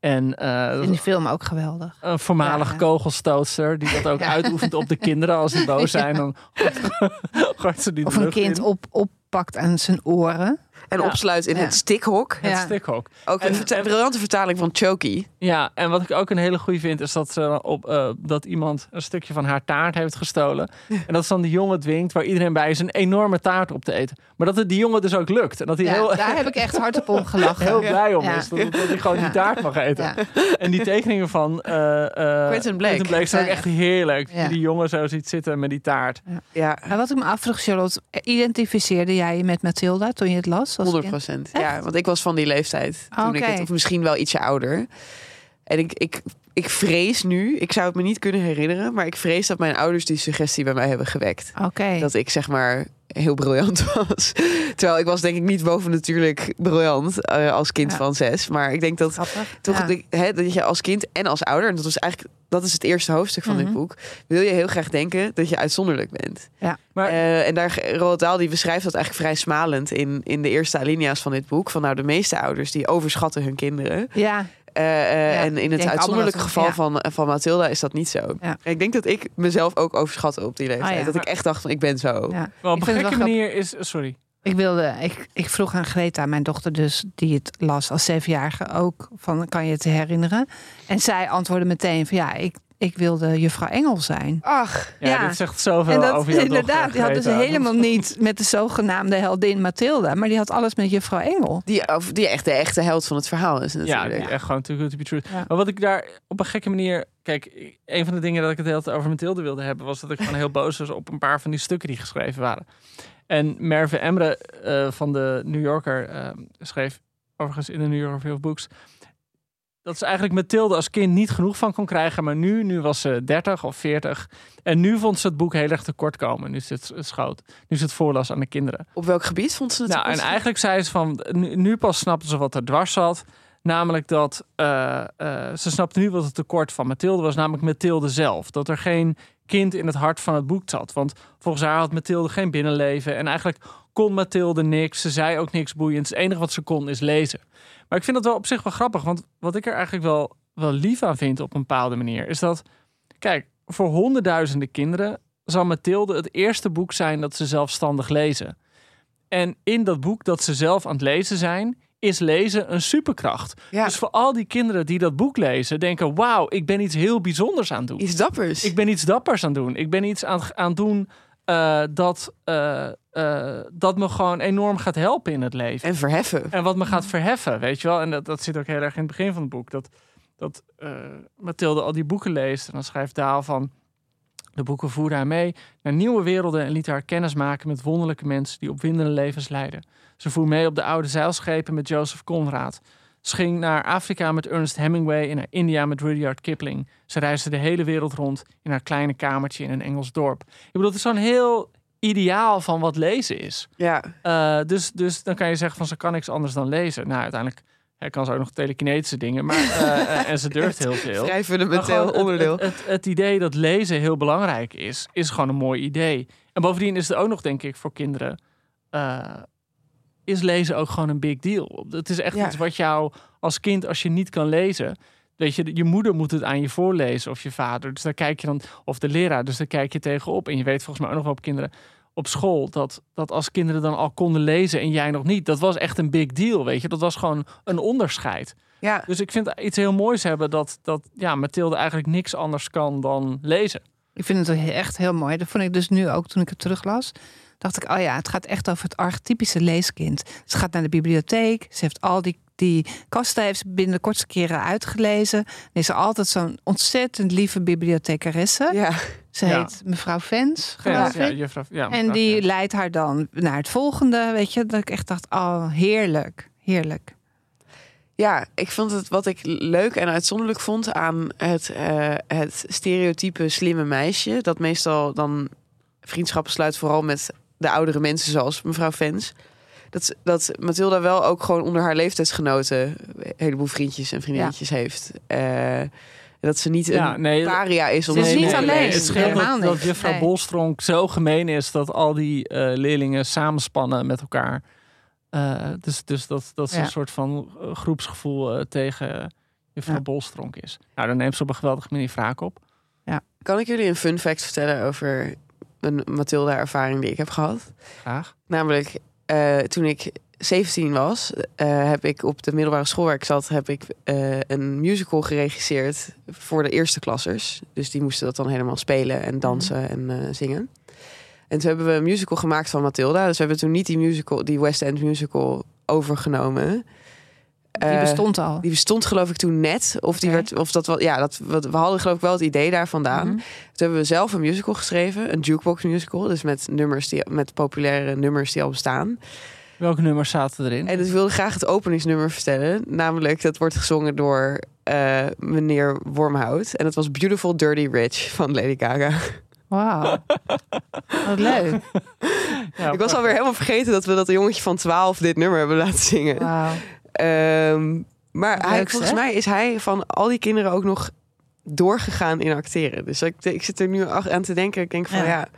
En eh, In die film ook geweldig. een voormalig Ja. kogelstootster die dat ook Ja. uitoefent op de kinderen als die boos zijn. Dan gooit ze die de Of een kind in. op, oppakt aan zijn oren. En Ja. opsluit in Ja. het stikhok. Het Ja. stikhok. Ook een En- verta- briljante vertaling van Choky. Ja, en wat ik ook een hele goede vind, is dat, ze op, eh, dat iemand een stukje van haar taart heeft gestolen. En dat ze dan die jongen dwingt, waar iedereen bij is, een enorme taart op te eten. Maar dat het die jongen dus ook lukt. En dat hij Ja, heel, daar heb ik echt hardop om gelachen. heel blij om Ja. is. Dat, dat hij gewoon Ja. die taart mag eten. Ja. En die tekeningen van eh eh Quentin Blake. zijn ook Ja. echt heerlijk. Ja. Die jongen zo ziet zitten met die taart. Ja, Maar wat ik me afvroeg, Charlotte, identificeerde jij je met Mathilda toen je het las? Als 100 kind? procent. Ja, want ik was van die leeftijd. Toen ik het, of misschien wel ietsje ouder. En ik, ik, ik vrees nu, ik zou het me niet kunnen herinneren, maar ik vrees dat mijn ouders die suggestie bij mij hebben gewekt. Oké. Dat ik zeg maar heel briljant was. Terwijl ik was denk ik niet bovennatuurlijk briljant eh, als kind Ja. van zes. Maar ik denk dat Grappig. toch Ja. de- dat je als kind en als ouder, en dat was eigenlijk dat is het eerste hoofdstuk van Mhm. dit boek, wil je heel graag denken dat je uitzonderlijk bent. Maar Eh, en daar Roald Dahl die beschrijft dat eigenlijk vrij smalend in, in de eerste alinea's van dit boek. Van nou, de meeste ouders die overschatten hun kinderen. Ja, Eh, eh, Ja, en in het uitzonderlijke geval ja. van, van Mathilda is dat niet zo. Ja. Ik denk dat ik mezelf ook overschatte op die leeftijd. Ah, ja. Dat ik echt dacht van ik ben zo. ja. wel op een gekke manier is... Sorry. Ik wilde, ik, ik vroeg aan Greta, mijn dochter dus, die het las als zevenjarige ook, van kan je het herinneren? En zij antwoordde meteen van ja, ik, ik wilde juffrouw Engel zijn. Ach, Ja, Ja. dit zegt zoveel En dat over jouw inderdaad, die had dus helemaal niet met de zogenaamde heldin Mathilda, maar die had alles met juffrouw Engel. die, of die echt de echte held van het verhaal is Ja, natuurlijk. die echt gewoon too good to be true. Ja. Maar wat ik daar op een gekke manier... Kijk, een van de dingen dat ik het hele tijd over Mathilde wilde hebben... was dat ik gewoon heel boos was op een paar van die stukken die geschreven waren. En Merve Emre eh, van de New Yorker eh, schreef overigens in de New York Review of Books. Dat ze eigenlijk Mathilde als kind niet genoeg van kon krijgen. Maar nu, nu was ze 30 of 40. En nu vond ze het boek heel erg tekort komen. Nu is het schoot. Nu is het voorlas aan de kinderen. Op welk gebied vond ze het Nou, en eigenlijk zei ze van, nu, nu pas snapte ze wat er dwars zat. Namelijk dat eh, eh, ze snapte nu wat het tekort van Mathilde was, namelijk Mathilde zelf. Dat er geen kind in het hart van het boek zat. Want volgens haar had Mathilde geen binnenleven. En eigenlijk kon Mathilde niks. Ze zei ook niks boeiends. Het enige wat ze kon is lezen. Maar ik vind dat wel op zich wel grappig. Want wat ik er eigenlijk wel, wel lief aan vind op een bepaalde manier, is dat, kijk, voor honderdduizenden kinderen zal Mathilde het eerste boek zijn dat ze zelfstandig lezen. En in dat boek dat ze zelf aan het lezen zijn, is lezen een superkracht. Ja. Dus voor al die kinderen die dat boek lezen, denken: wauw, ik ben iets heel bijzonders aan het doen. Iets dappers. Ik ben iets dappers aan het doen. Ik ben iets aan, aan het doen eh, dat, eh, eh, dat me gewoon enorm gaat helpen in het leven. En verheffen. En wat me gaat verheffen, weet je wel. En dat, dat zit ook heel erg in het begin van het boek. Dat, dat Mathilde al die boeken leest. En dan schrijft Daal van... De boeken voerden haar mee naar nieuwe werelden... en liet haar kennis maken met wonderlijke mensen... die opwindende levens leiden. Ze voer mee op de oude zeilschepen met Joseph Conrad. Ze ging naar Afrika met Ernest Hemingway... en naar India met Rudyard Kipling. Ze reisde de hele wereld rond in haar kleine kamertje in een Engels dorp. Ik bedoel, het is zo'n heel ideaal van wat lezen is. Ja. Uh, dus, dus dan kan je zeggen van ze kan niks anders dan lezen. Nou, uiteindelijk hè, kan ze ook nog telekinetische dingen, maar uh, uh, en ze durft heel veel. Vrij fundamenteel onderdeel. Het, het, het, idee dat lezen heel belangrijk is, is gewoon een mooi idee. En bovendien is het ook nog, denk ik, voor kinderen. Is lezen ook gewoon een big deal. Het is echt Ja. iets wat jou als kind, als je niet kan lezen. Weet je, je moeder moet het aan je voorlezen of je vader. Dus daar kijk je dan, of de leraar, dus daar kijk je tegenop. En je weet volgens mij ook nog wel op kinderen op school dat, dat als kinderen dan al konden lezen en jij nog niet, dat was echt een big deal, weet je. Dat was gewoon een onderscheid. Ja. Dus ik vind iets heel moois hebben dat, dat ja, Mathilde eigenlijk niks anders kan dan lezen. Ik vind het echt heel mooi. Dat vond ik dus nu ook toen ik het teruglas. Dacht ik, oh ja, het gaat echt over het archetypische leeskind. Ze gaat naar de bibliotheek. Ze heeft al die, die kasten heeft ze binnen de kortste keren uitgelezen. En is er altijd zo'n ontzettend lieve bibliothecaresse. Ja. Ze Ja. heet mevrouw Vens, geloof ja, ik. juffrouw, ja, en die Vens. leidt haar dan naar het volgende, weet je. Dat ik echt dacht, oh, heerlijk, heerlijk. Ja, ik vond het wat ik leuk en uitzonderlijk vond aan het, eh, het stereotype slimme meisje. Dat meestal dan vriendschappen sluit, vooral met de oudere mensen zoals mevrouw Vens. Dat, dat Mathilda wel ook gewoon onder haar leeftijdsgenoten een heleboel vriendjes en vriendinnetjes heeft. Eh, dat ze niet Ja, een nee, paria is. Ze is ze niet niet alleen. Het scheelt Helemaal dat, dat juffrouw Nee. Bolstronk zo gemeen is dat al die eh, leerlingen samenspannen met elkaar. Eh, dus dus dat, dat ze Ja. een soort van groepsgevoel tegen juffrouw Ja. Bolstronk is. Nou, dan neemt ze op een geweldige manier wraak op. Kan ik jullie een fun fact vertellen over een Mathilda-ervaring die ik heb gehad? Graag. Namelijk, eh, toen ik 17 was, eh, heb ik op de middelbare school waar ik zat, heb ik eh, een musical geregisseerd voor de eerste klassers. Dus die moesten dat dan helemaal spelen en dansen en zingen. En toen hebben we een musical gemaakt van Mathilda. Dus we hebben toen niet die musical, die West End musical overgenomen. Die Eh, bestond al. die bestond geloof ik toen net. Of, die werd, of dat wel, ja, dat, wat- we hadden geloof ik wel het idee daar vandaan. Mhm. Toen hebben we zelf een musical geschreven, een jukebox musical, dus met nummers die met populaire nummers die al bestaan. Welke nummers zaten erin? En dus ik wilde graag het openingsnummer vertellen, namelijk dat wordt gezongen door eh, meneer Wormhout en dat was Beautiful Dirty Rich van Lady Gaga. Wauw. Wat leuk. Ja, ik was alweer helemaal vergeten dat we dat jongetje van 12 dit nummer hebben laten zingen. Wauw. Ehm, maar Wat hij, leuk, volgens mij is hij van al die kinderen ook nog doorgegaan in acteren. Dus ik, ik zit er nu aan te denken. Ik denk van ja, Ja.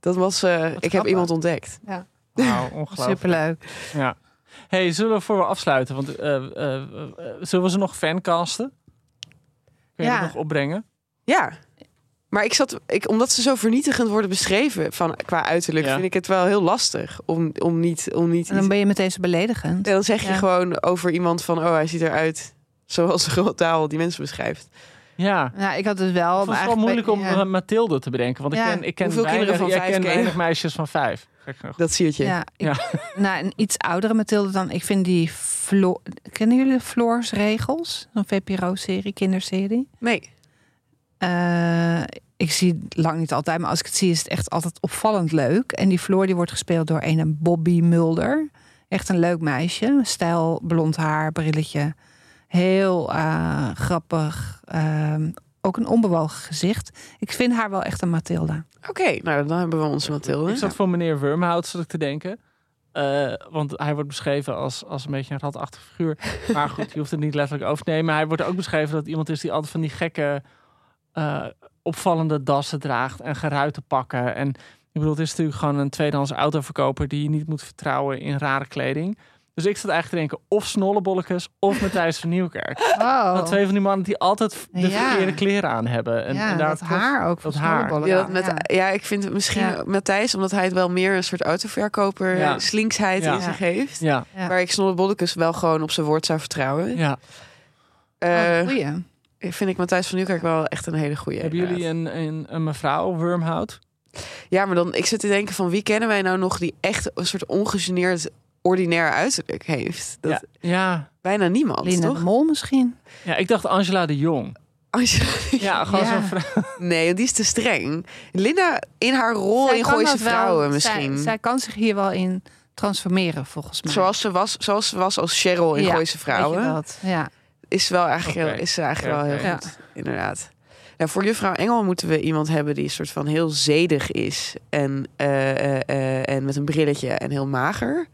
dat was. eh, ik heb iemand ontdekt. Wauw, ongelooflijk. Superleuk. Ja. Hey, zullen we voor we afsluiten? Want eh, eh, zullen we ze nog fancasten? Kun je Ja. dat nog opbrengen? Ja. Maar ik zat, ik, omdat ze zo vernietigend worden beschreven van, qua uiterlijk, Ja. vind ik het wel heel lastig om, om niet. Om niet En dan ben je meteen zo beledigend. En dan zeg je Ja. gewoon over iemand van, oh, hij ziet eruit zoals de grote taal die mensen beschrijft. Ja. Nou, ik had het wel. Het was wel moeilijk om ja. eh, Mathilde te bedenken. Want ik Ja. ken, ik ken Hoeveel weinig, kinderen van ja, ik vijf ken weinig meisjes van vijf. Dat zie je. Ja, ik, nou, een iets oudere Mathilde dan. Ik vind die Flo Kennen jullie de Floors Regels? Een VPRO-serie, kinderserie. Nee. Eh, ik zie het lang niet altijd, maar als ik het zie is het echt altijd opvallend leuk. En die Floor die wordt gespeeld door een Bobby Mulder. Echt een leuk meisje. Stijl, blond haar, brilletje. Heel eh, grappig. Ehm, ook een onbewogen gezicht. Ik vind haar wel echt een Mathilda. Oké, nou dan hebben we onze Mathilde. Ik zat voor meneer Wormhout zat ik te denken. Eh, want hij wordt beschreven als, als een beetje een ratachtig figuur. Maar goed, je hoeft het niet letterlijk over te nemen. Hij wordt ook beschreven dat iemand is die altijd van die gekke, eh, opvallende dassen draagt en geruite pakken. En ik bedoel, het is natuurlijk gewoon een tweedehands autoverkoper die je niet moet vertrouwen in rare kleding. Dus ik zat eigenlijk te denken, of Snollebollekes of Matthijs van Nieuwkerk. Oh, Dat twee van die mannen die altijd de Ja. verkeerde kleren aan hebben. En, ja, en daar dat haar ook. dat van haar. Ja, dat met, ja. ik vind het misschien Ja. Matthijs, omdat hij het wel meer een soort autoverkoper Ja. slinksheid Ja. in zich heeft. Ja, Ja. Waar ik Snollebollekes wel gewoon op zijn woord zou vertrouwen. ja. Oh, goeie. Vind ik Matthijs van Nieuwkerk wel echt een hele goeie. Hebben jullie een, een, een mevrouw Wormhout? Ja, maar dan ik zit te denken van wie kennen wij nou nog die echt een soort ongegeneerd ordinair uiterlijk heeft? Dat, Ja. ja. Bijna niemand, Lina toch? de Mol misschien. Ja, ik dacht Angela de Jong. Ja, gewoon Ja. zo'n vrouw. Nee, die is te streng. Linda in haar rol Zij in Gooise wel- Vrouwen zij- misschien. Zij, kan zich hier wel in transformeren, volgens mij. Zoals ze was, zoals ze was als Cheryl in Ja, Gooise Weet je Vrouwen. dat? Ja. Is, wel eigenlijk heel, is ze eigenlijk wel heel goed, inderdaad. Nou, voor juffrouw Engel moeten we iemand hebben die een soort van heel zedig is. En, eh, eh, eh, en met een brilletje en heel mager.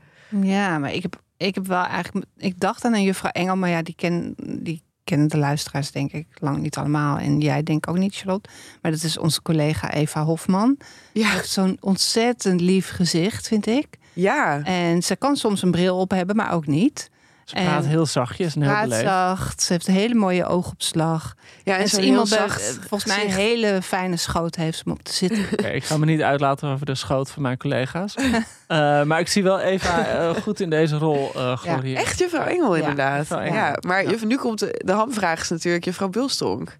ja, maar ik heb, ik heb wel eigenlijk... Ik dacht aan een juffrouw Engel, maar ja, die, ken, die kennen de luisteraars denk ik lang niet allemaal. En jij denk ik ook niet, Charlotte. Maar dat is onze collega Eva Hofman. Ja, heeft zo'n ontzettend lief gezicht, vind ik. ja. En ze kan soms een bril op hebben, maar ook niet. Ze praat En- heel zachtjes en heel Praat beleefd. zacht. Ze heeft een hele mooie oogopslag. ja En en is zo'n iemand bij- zacht volgens mij een hele fijne schoot heeft om op te zitten. Ik ga me niet uitlaten over de schoot van mijn collega's. Eh, maar ik zie wel Eva eh, goed in deze rol eh gloriëren. Echt juffrouw Engel, Ja, inderdaad. juffrouw Ja, Engel. maar Ja. nu komt de, de hamvraag is natuurlijk juffrouw Bulstronk.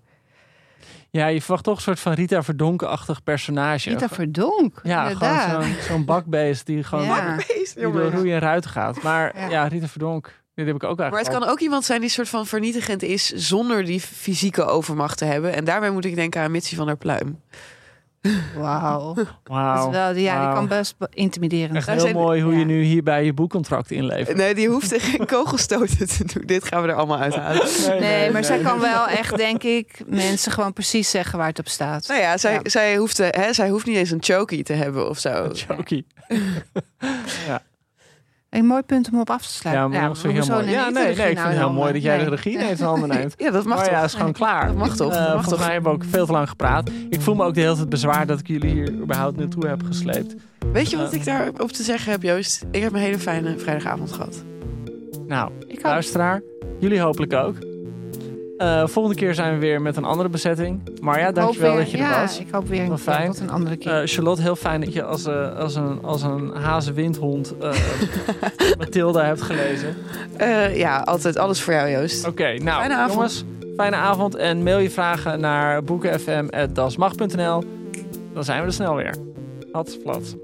Ja, je verwacht toch een soort van Rita Verdonken-achtig personage. Rita Verdonk, ja, inderdaad. gewoon zo'n zo'n bakbeest die gewoon Ja. die door roeien en ruiten gaat. Maar ja, Ja. Rita Verdonk, dit heb ik ook eigenlijk Maar het kan ook iemand zijn die soort van vernietigend is zonder die fysieke overmacht te hebben. En daarbij moet ik denken aan Mitsi van der Pluim. Wauw. Wel, ja, die kan best be- intimiderend Echt heel zijn- mooi hoe je ja. nu hierbij je boekcontract inlevert. Nee, die hoeft geen kogelstoten te doen. Dit gaan we er allemaal uithalen. Nee, maar zij kan wel echt, denk ik, mensen gewoon precies zeggen waar het op staat. Nou ja, zij, Ja. Zij, hoeft te, hè, zij hoeft niet eens een chokie te hebben of zo. Choky. Een mooi punt om op af te Ja, sluiten. maar dat vind ik heel hoezo mooi. Ja, ik nee, nee, ik regie vind nou het heel mooi dat jij de regie Nee. ineens in handen neemt. Ja, dat mag maar toch? ja, is gewoon klaar. Dat mag toch? Eh, Dat mag volgens toch? mij hebben we ook veel te lang gepraat. Ik voel me ook de hele tijd bezwaar dat ik jullie hier überhaupt naartoe heb gesleept. Weet je wat ik daarop te zeggen heb, Joost? Ik heb een hele fijne vrijdagavond gehad. Nou, Ik ook. luisteraar, jullie hopelijk ook. Eh, volgende keer zijn we weer met een andere bezetting. Maar ja, Hoop dankjewel weer- dat je er ja, was. ik hoop weer een, fijn. tot een andere keer. Eh, Charlotte, heel fijn dat je als, eh, als, een, als een hazenwindhond Mathilda hebt gelezen. Ja, altijd alles voor jou, Joost. Oké, nou Fijne avond. jongens, fijne avond. En mail je vragen naar boekenfm.dasmag.nl. Dan zijn we er snel weer. Had plat.